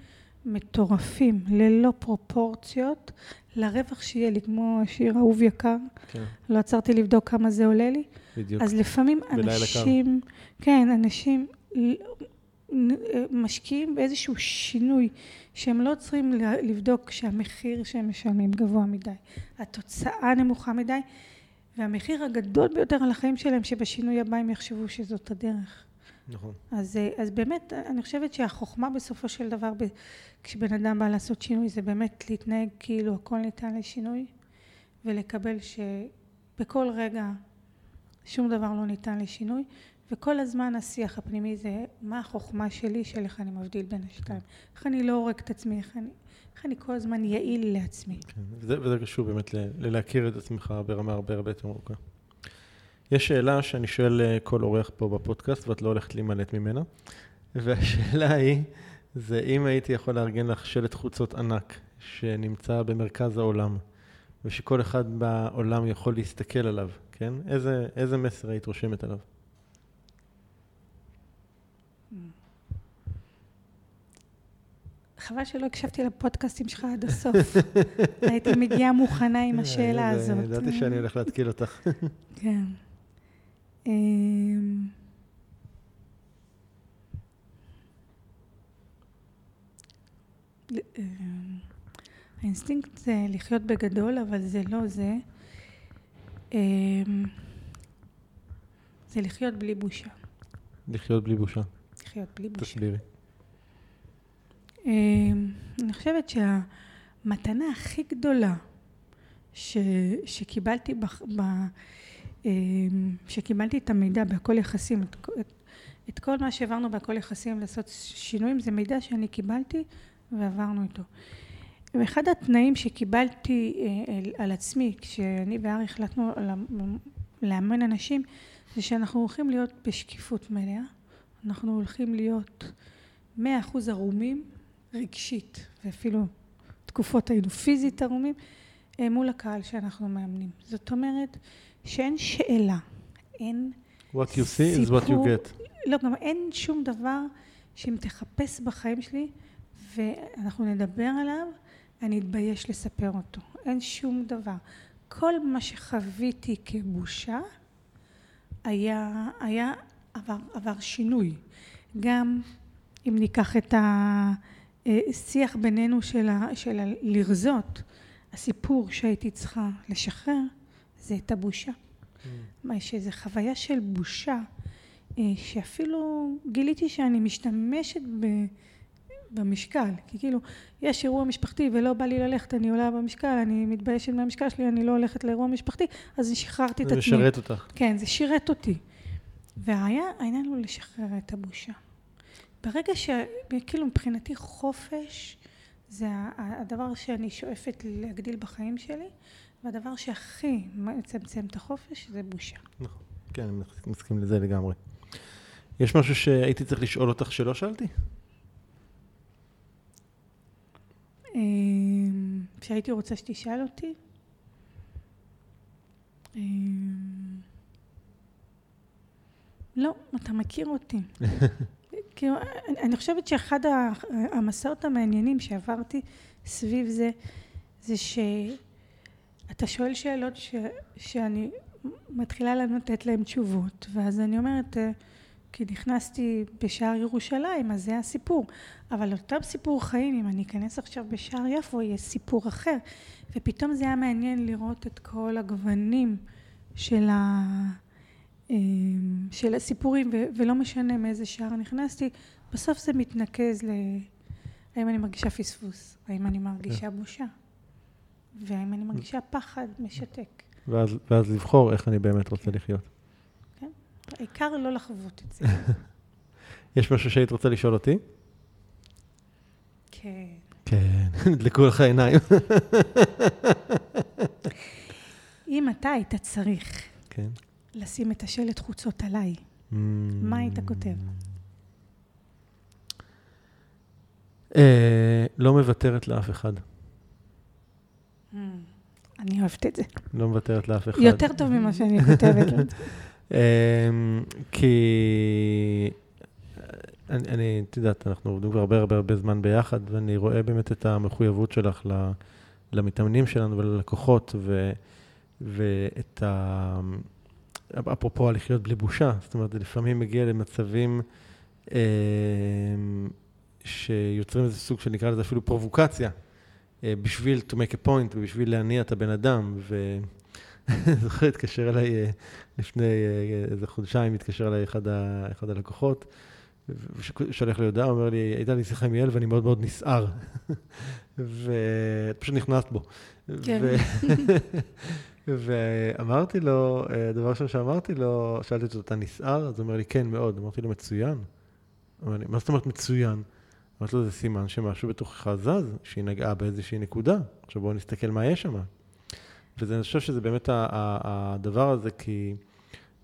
מטורפים, ללא פרופורציות, לרווח שיהיה לי, כמו השיר אהוב יקר. כן. לא עצרתי לבדוק כמה זה עולה לי. בדיוק. אז לפעמים אנשים, כן, אנשים משקיעים באיזשהו שינוי שהם לא צריכים לבדוק שהמחיר שהם משלמים גבוה מדי, התוצאה נמוכה מדי והמחיר הגדול ביותר על החיים שלהם שבשינוי הבא הם יחשבו שזאת הדרך. נכון. אז, אז באמת אני חושבת שהחוכמה בסופו של דבר כשבן אדם בא לעשות שינוי זה באמת להתנהג כאילו הכל ניתן לשינוי ולקבל שבכל רגע שום דבר לא ניתן לשינוי וכל הזמן השיח הפנימי זה מה החוכמה שלי של איך אני מבדיל בין השתיים. איך אני לא הורג את עצמי, איך אני, איך אני כל הזמן יעיל לעצמי. כן, וזה, וזה קשור באמת ללהכיר את עצמך ברמה הרבה הרבה יותר ארוכה. יש שאלה שאני שואל אה, כל אורח פה בפודקאסט ואת לא הולכת להימלט ממנה, והשאלה היא, זה אם הייתי יכול לארגן לך שלט חוצות ענק שנמצא במרכז העולם, ושכל אחד בעולם יכול להסתכל עליו, כן? איזה, איזה מסר היית רושמת עליו? חבל שלא הקשבתי לפודקאסטים שלך עד הסוף. הייתי מגיעה מוכנה עם השאלה הזאת. ידעתי שאני הולך להתקיל אותך. כן. אמ, אמ, האינסטינקט זה לחיות בגדול, אבל זה לא זה. אמ, זה לחיות בלי בושה. לחיות בלי בושה. לחיות בלי בושה. תסבירי. אמ, אני חושבת שהמתנה הכי גדולה ש, שקיבלתי, בח, ב, אמ, שקיבלתי את המידע בהכל יחסים, את, את, את כל מה שהעברנו בהכל יחסים לעשות שינויים, זה מידע שאני קיבלתי ועברנו איתו. ואחד התנאים שקיבלתי אה, על עצמי, כשאני וארי החלטנו לאמן אנשים, זה שאנחנו הולכים להיות בשקיפות מלאה, אנחנו הולכים להיות מאה אחוז ערומים רגשית, ואפילו תקופות היינו פיזית ערומים, אה, מול הקהל שאנחנו מאמנים. זאת אומרת שאין שאלה, אין What you see סיפור, is what you get. לא, גם אין שום דבר שאם תחפש בחיים שלי ואנחנו נדבר עליו, אני אתבייש לספר אותו. אין שום דבר. כל מה שחוויתי כבושה היה, היה עבר, עבר שינוי. גם אם ניקח את השיח בינינו של, ה, של לרזות, הסיפור שהייתי צריכה לשחרר זה את הבושה. Mm. שזו חוויה של בושה, אה, שאפילו גיליתי שאני משתמשת ב... במשקל, כי כאילו יש אירוע משפחתי ולא בא לי ללכת, אני עולה במשקל, אני מתביישת מהמשקל שלי, אני לא הולכת לאירוע משפחתי, אז שחררתי את עצמי. זה משרת אותך. כן, זה שירת אותי. והעניין הוא לשחרר את הבושה. ברגע ש... כאילו מבחינתי חופש זה הדבר שאני שואפת להגדיל בחיים שלי, והדבר שהכי מצמצם את החופש זה בושה. נכון, כן, אני מסכים לזה לגמרי. יש משהו שהייתי צריך לשאול אותך שלא שאלתי? אמ, שהייתי רוצה שתשאל אותי? אמ, לא, אתה מכיר אותי. כאילו, אני חושבת שאחד המסעות המעניינים שעברתי סביב זה, זה שאתה שואל שאלות ש, שאני מתחילה לתת להן תשובות, ואז אני אומרת, אה, כי נכנסתי בשער ירושלים, אז זה הסיפור. אבל אותם סיפור חיים, אם אני אכנס עכשיו בשער יפו, יהיה סיפור אחר. ופתאום זה היה מעניין לראות את כל הגוונים של, ה... אמ, של הסיפורים. ולא משנה מאיזה שער נכנסתי, בסוף זה מתנקז ל... האם אני מרגישה פספוס, האם אני מרגישה כן. בושה, והאם אני מרגישה פחד משתק. ואז, ואז לבחור איך אני באמת רוצה כן. לחיות. העיקר לא לחוות את זה. יש משהו שהיית רוצה לשאול אותי? כן. כן, נדלקו לך עיניים. אם אתה היית צריך כן. לשים את השלט חוצות עליי, mm. מה היית כותב? אה, לא מוותרת לאף אחד. Mm. אני אוהבת את זה. לא מוותרת לאף אחד. יותר טוב ממה שאני כותבת. אמ, כי אני, אני, את יודעת, אנחנו עובדים כבר הרבה הרבה הרבה זמן ביחד, ואני רואה באמת את המחויבות שלך למתאמנים שלנו וללקוחות, ו, ואת ה... אפרופו הלחיות בלי בושה, זאת אומרת, זה לפעמים מגיע למצבים אה, שיוצרים איזה סוג שנקרא לזה אפילו פרובוקציה, אה, בשביל to make a point ובשביל להניע את הבן אדם. ו... זוכר, התקשר אליי אה, לפני אה, איזה חודשיים, התקשר אליי אחד, ה, אחד הלקוחות, ושולח לי הודעה, אומר לי, הייתה לי שיחה עם יעל ואני מאוד מאוד נסער. ואת פשוט נכנסת בו. כן. ואמרתי לו, הדבר ראשון שאמרתי לו, שאלתי אותו, אתה נסער? אז הוא אומר לי, כן, מאוד. אמרתי לו, מצוין. אמר לי, מה זאת אומרת מצוין? אמרתי לו, זה סימן שמשהו בתוכך זז, שהיא נגעה באיזושהי נקודה. עכשיו בואו נסתכל מה יש שם. ואני חושב שזה באמת הדבר הזה, כי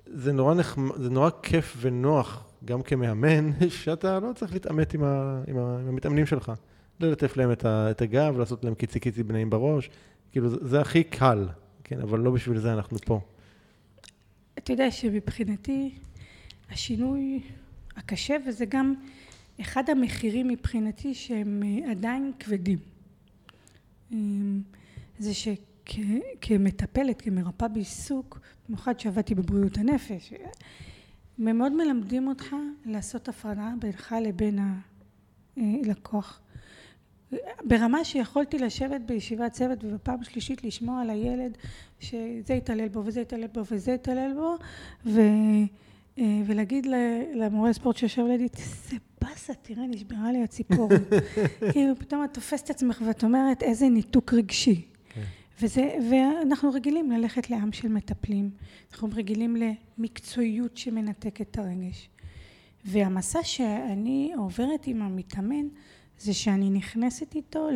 זה נורא, נחמ... זה נורא כיף ונוח, גם כמאמן, שאתה לא צריך להתעמת עם, ה... עם, ה... עם המתאמנים שלך. ללטף להם את הגב, לעשות להם קיצי קיצי בנעים בראש, כאילו זה הכי קל, כן, אבל לא בשביל זה אנחנו פה. אתה יודע שמבחינתי, השינוי הקשה, וזה גם אחד המחירים מבחינתי שהם עדיין כבדים. אמ, זה ש... כמטפלת, כמרפאה בעיסוק, במיוחד שעבדתי בבריאות הנפש, מאוד מלמדים אותך לעשות הפרדה בינך לבין הלקוח. ברמה שיכולתי לשבת בישיבת צוות ובפעם שלישית לשמוע על הילד שזה יתעלל בו וזה יתעלל בו וזה יתעלל בו ו, ולהגיד למורה ספורט שיושב לידי, זה באסה, תראה, נשברה לי הציפור. כאילו פתאום את תופסת עצמך ואת אומרת איזה ניתוק רגשי. וזה, ואנחנו רגילים ללכת לעם של מטפלים, אנחנו רגילים למקצועיות שמנתקת את הרגש. והמסע שאני עוברת עם המתאמן זה שאני נכנסת איתו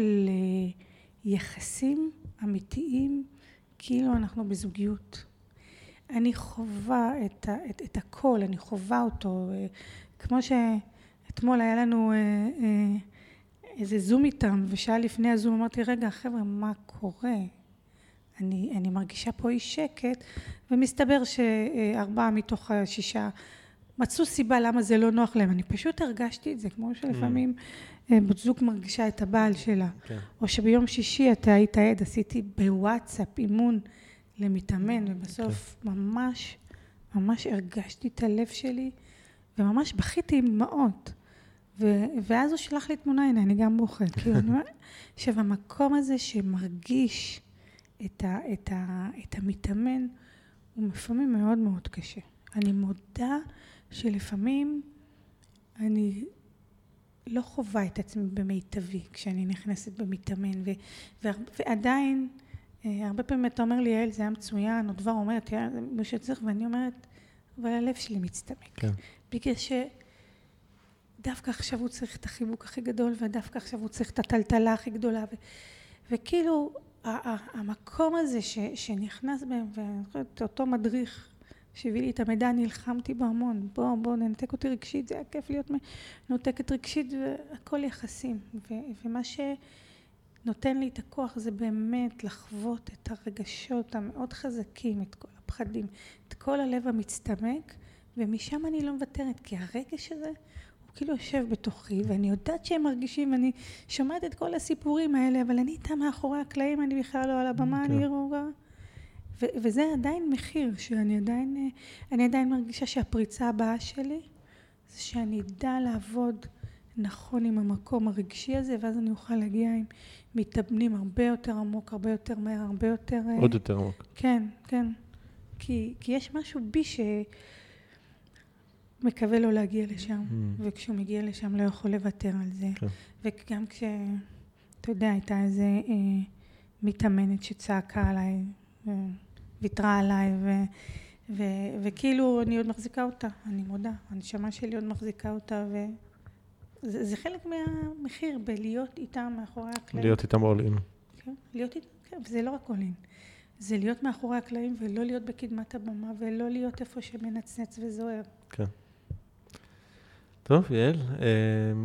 ליחסים אמיתיים כאילו אנחנו בזוגיות. אני חווה את, את, את הכל, אני חווה אותו. כמו שאתמול היה לנו אה, אה, איזה זום איתם, ושעה לפני הזום אמרתי, רגע חבר'ה, מה קורה? אני, אני מרגישה פה אי שקט, ומסתבר שארבעה מתוך השישה מצאו סיבה למה זה לא נוח להם. אני פשוט הרגשתי את זה, כמו שלפעמים mm. בת זוג מרגישה את הבעל שלה. כן. או שביום שישי אתה היית עד, עשיתי בוואטסאפ אימון למתאמן, ובסוף ממש, ממש הרגשתי את הלב שלי, וממש בכיתי עם דמעות. ו- ואז הוא שלח לי תמונה, הנה, אני גם בוחרת. כאילו, אני אומרת, עכשיו, המקום הזה שמרגיש את, ה- את, ה- את המתאמן, הוא לפעמים מאוד מאוד קשה. אני מודה שלפעמים אני לא חווה את עצמי במיטבי כשאני נכנסת במתאמן, ו- ו- ועדיין, אה, הרבה פעמים אתה אומר לי, יעל, זה היה מצוין, או דבר אומרת, יעל, זה מה שצריך, ואני אומרת, אבל הלב שלי מצטמק. כן. בגלל שדווקא עכשיו הוא צריך את החיבוק הכי גדול, ודווקא עכשיו הוא צריך את הטלטלה הכי גדולה. ו, וכאילו, ה- ה- המקום הזה ש, שנכנס בהם, ואני זוכרת, אותו מדריך שהביא לי את המידע, נלחמתי בו המון. בוא, בוא, ננתק אותי רגשית, זה היה כיף להיות מנותקת רגשית, והכל יחסים. ו, ומה שנותן לי את הכוח זה באמת לחוות את הרגשות המאוד חזקים, את כל הפחדים, את כל הלב המצטמק. ומשם אני לא מוותרת, כי הרגש הזה הוא כאילו יושב בתוכי, ואני יודעת שהם מרגישים, ואני שומעת את כל הסיפורים האלה, אבל אני איתם מאחורי הקלעים, אני בכלל לא על הבמה, כן. אני רואה... ו- וזה עדיין מחיר, שאני עדיין, אה, אני עדיין מרגישה שהפריצה הבאה שלי, זה שאני אדע לעבוד נכון עם המקום הרגשי הזה, ואז אני אוכל להגיע עם מתאבנים הרבה יותר עמוק, הרבה יותר מהר, הרבה יותר... אה, עוד יותר עמוק. כן, כן. כי, כי יש משהו בי שמקווה לא להגיע לשם, Mm. וכשהוא מגיע לשם לא יכול לוותר על זה. כן. וגם כש... אתה יודע, הייתה איזה אה, מתאמנת שצעקה עליי, וויתרה עליי, ו, ו, וכאילו אני עוד מחזיקה אותה, אני מודה, הנשמה שלי עוד מחזיקה אותה, וזה זה חלק מהמחיר בלהיות איתה מאחורי הקלעים. להיות איתם all in. כן, להיות איתה, כן, וזה לא רק עולים. זה להיות מאחורי הקלעים ולא להיות בקדמת הבמה ולא להיות איפה שמנצנץ וזוהר. כן. טוב, יעל, אה,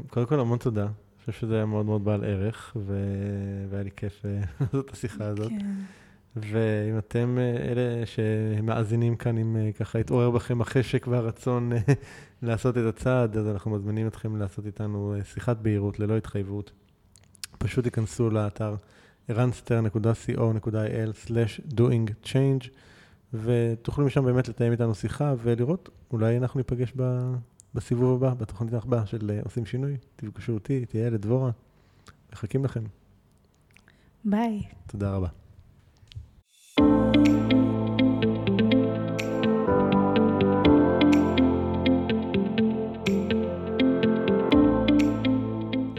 קודם כל המון תודה. אני חושב שזה היה מאוד מאוד בעל ערך, ו- והיה לי כיף אה, לעשות את השיחה הזאת. כן. ואם אתם אה, אלה שמאזינים כאן, אם אה, ככה התעורר בכם החשק והרצון אה, לעשות את הצעד, אז אנחנו מזמינים אתכם לעשות איתנו שיחת בהירות ללא התחייבות. פשוט תיכנסו לאתר ערנסטר.co.il/doing change, ותוכלו משם באמת לתאם איתנו שיחה ולראות, אולי אנחנו ניפגש ב... בסיבוב הבא, בתוכנית הבאה של עושים שינוי. תפגשו אותי, תהיה יעל, את דבורה. מחכים לכם. ביי. תודה רבה.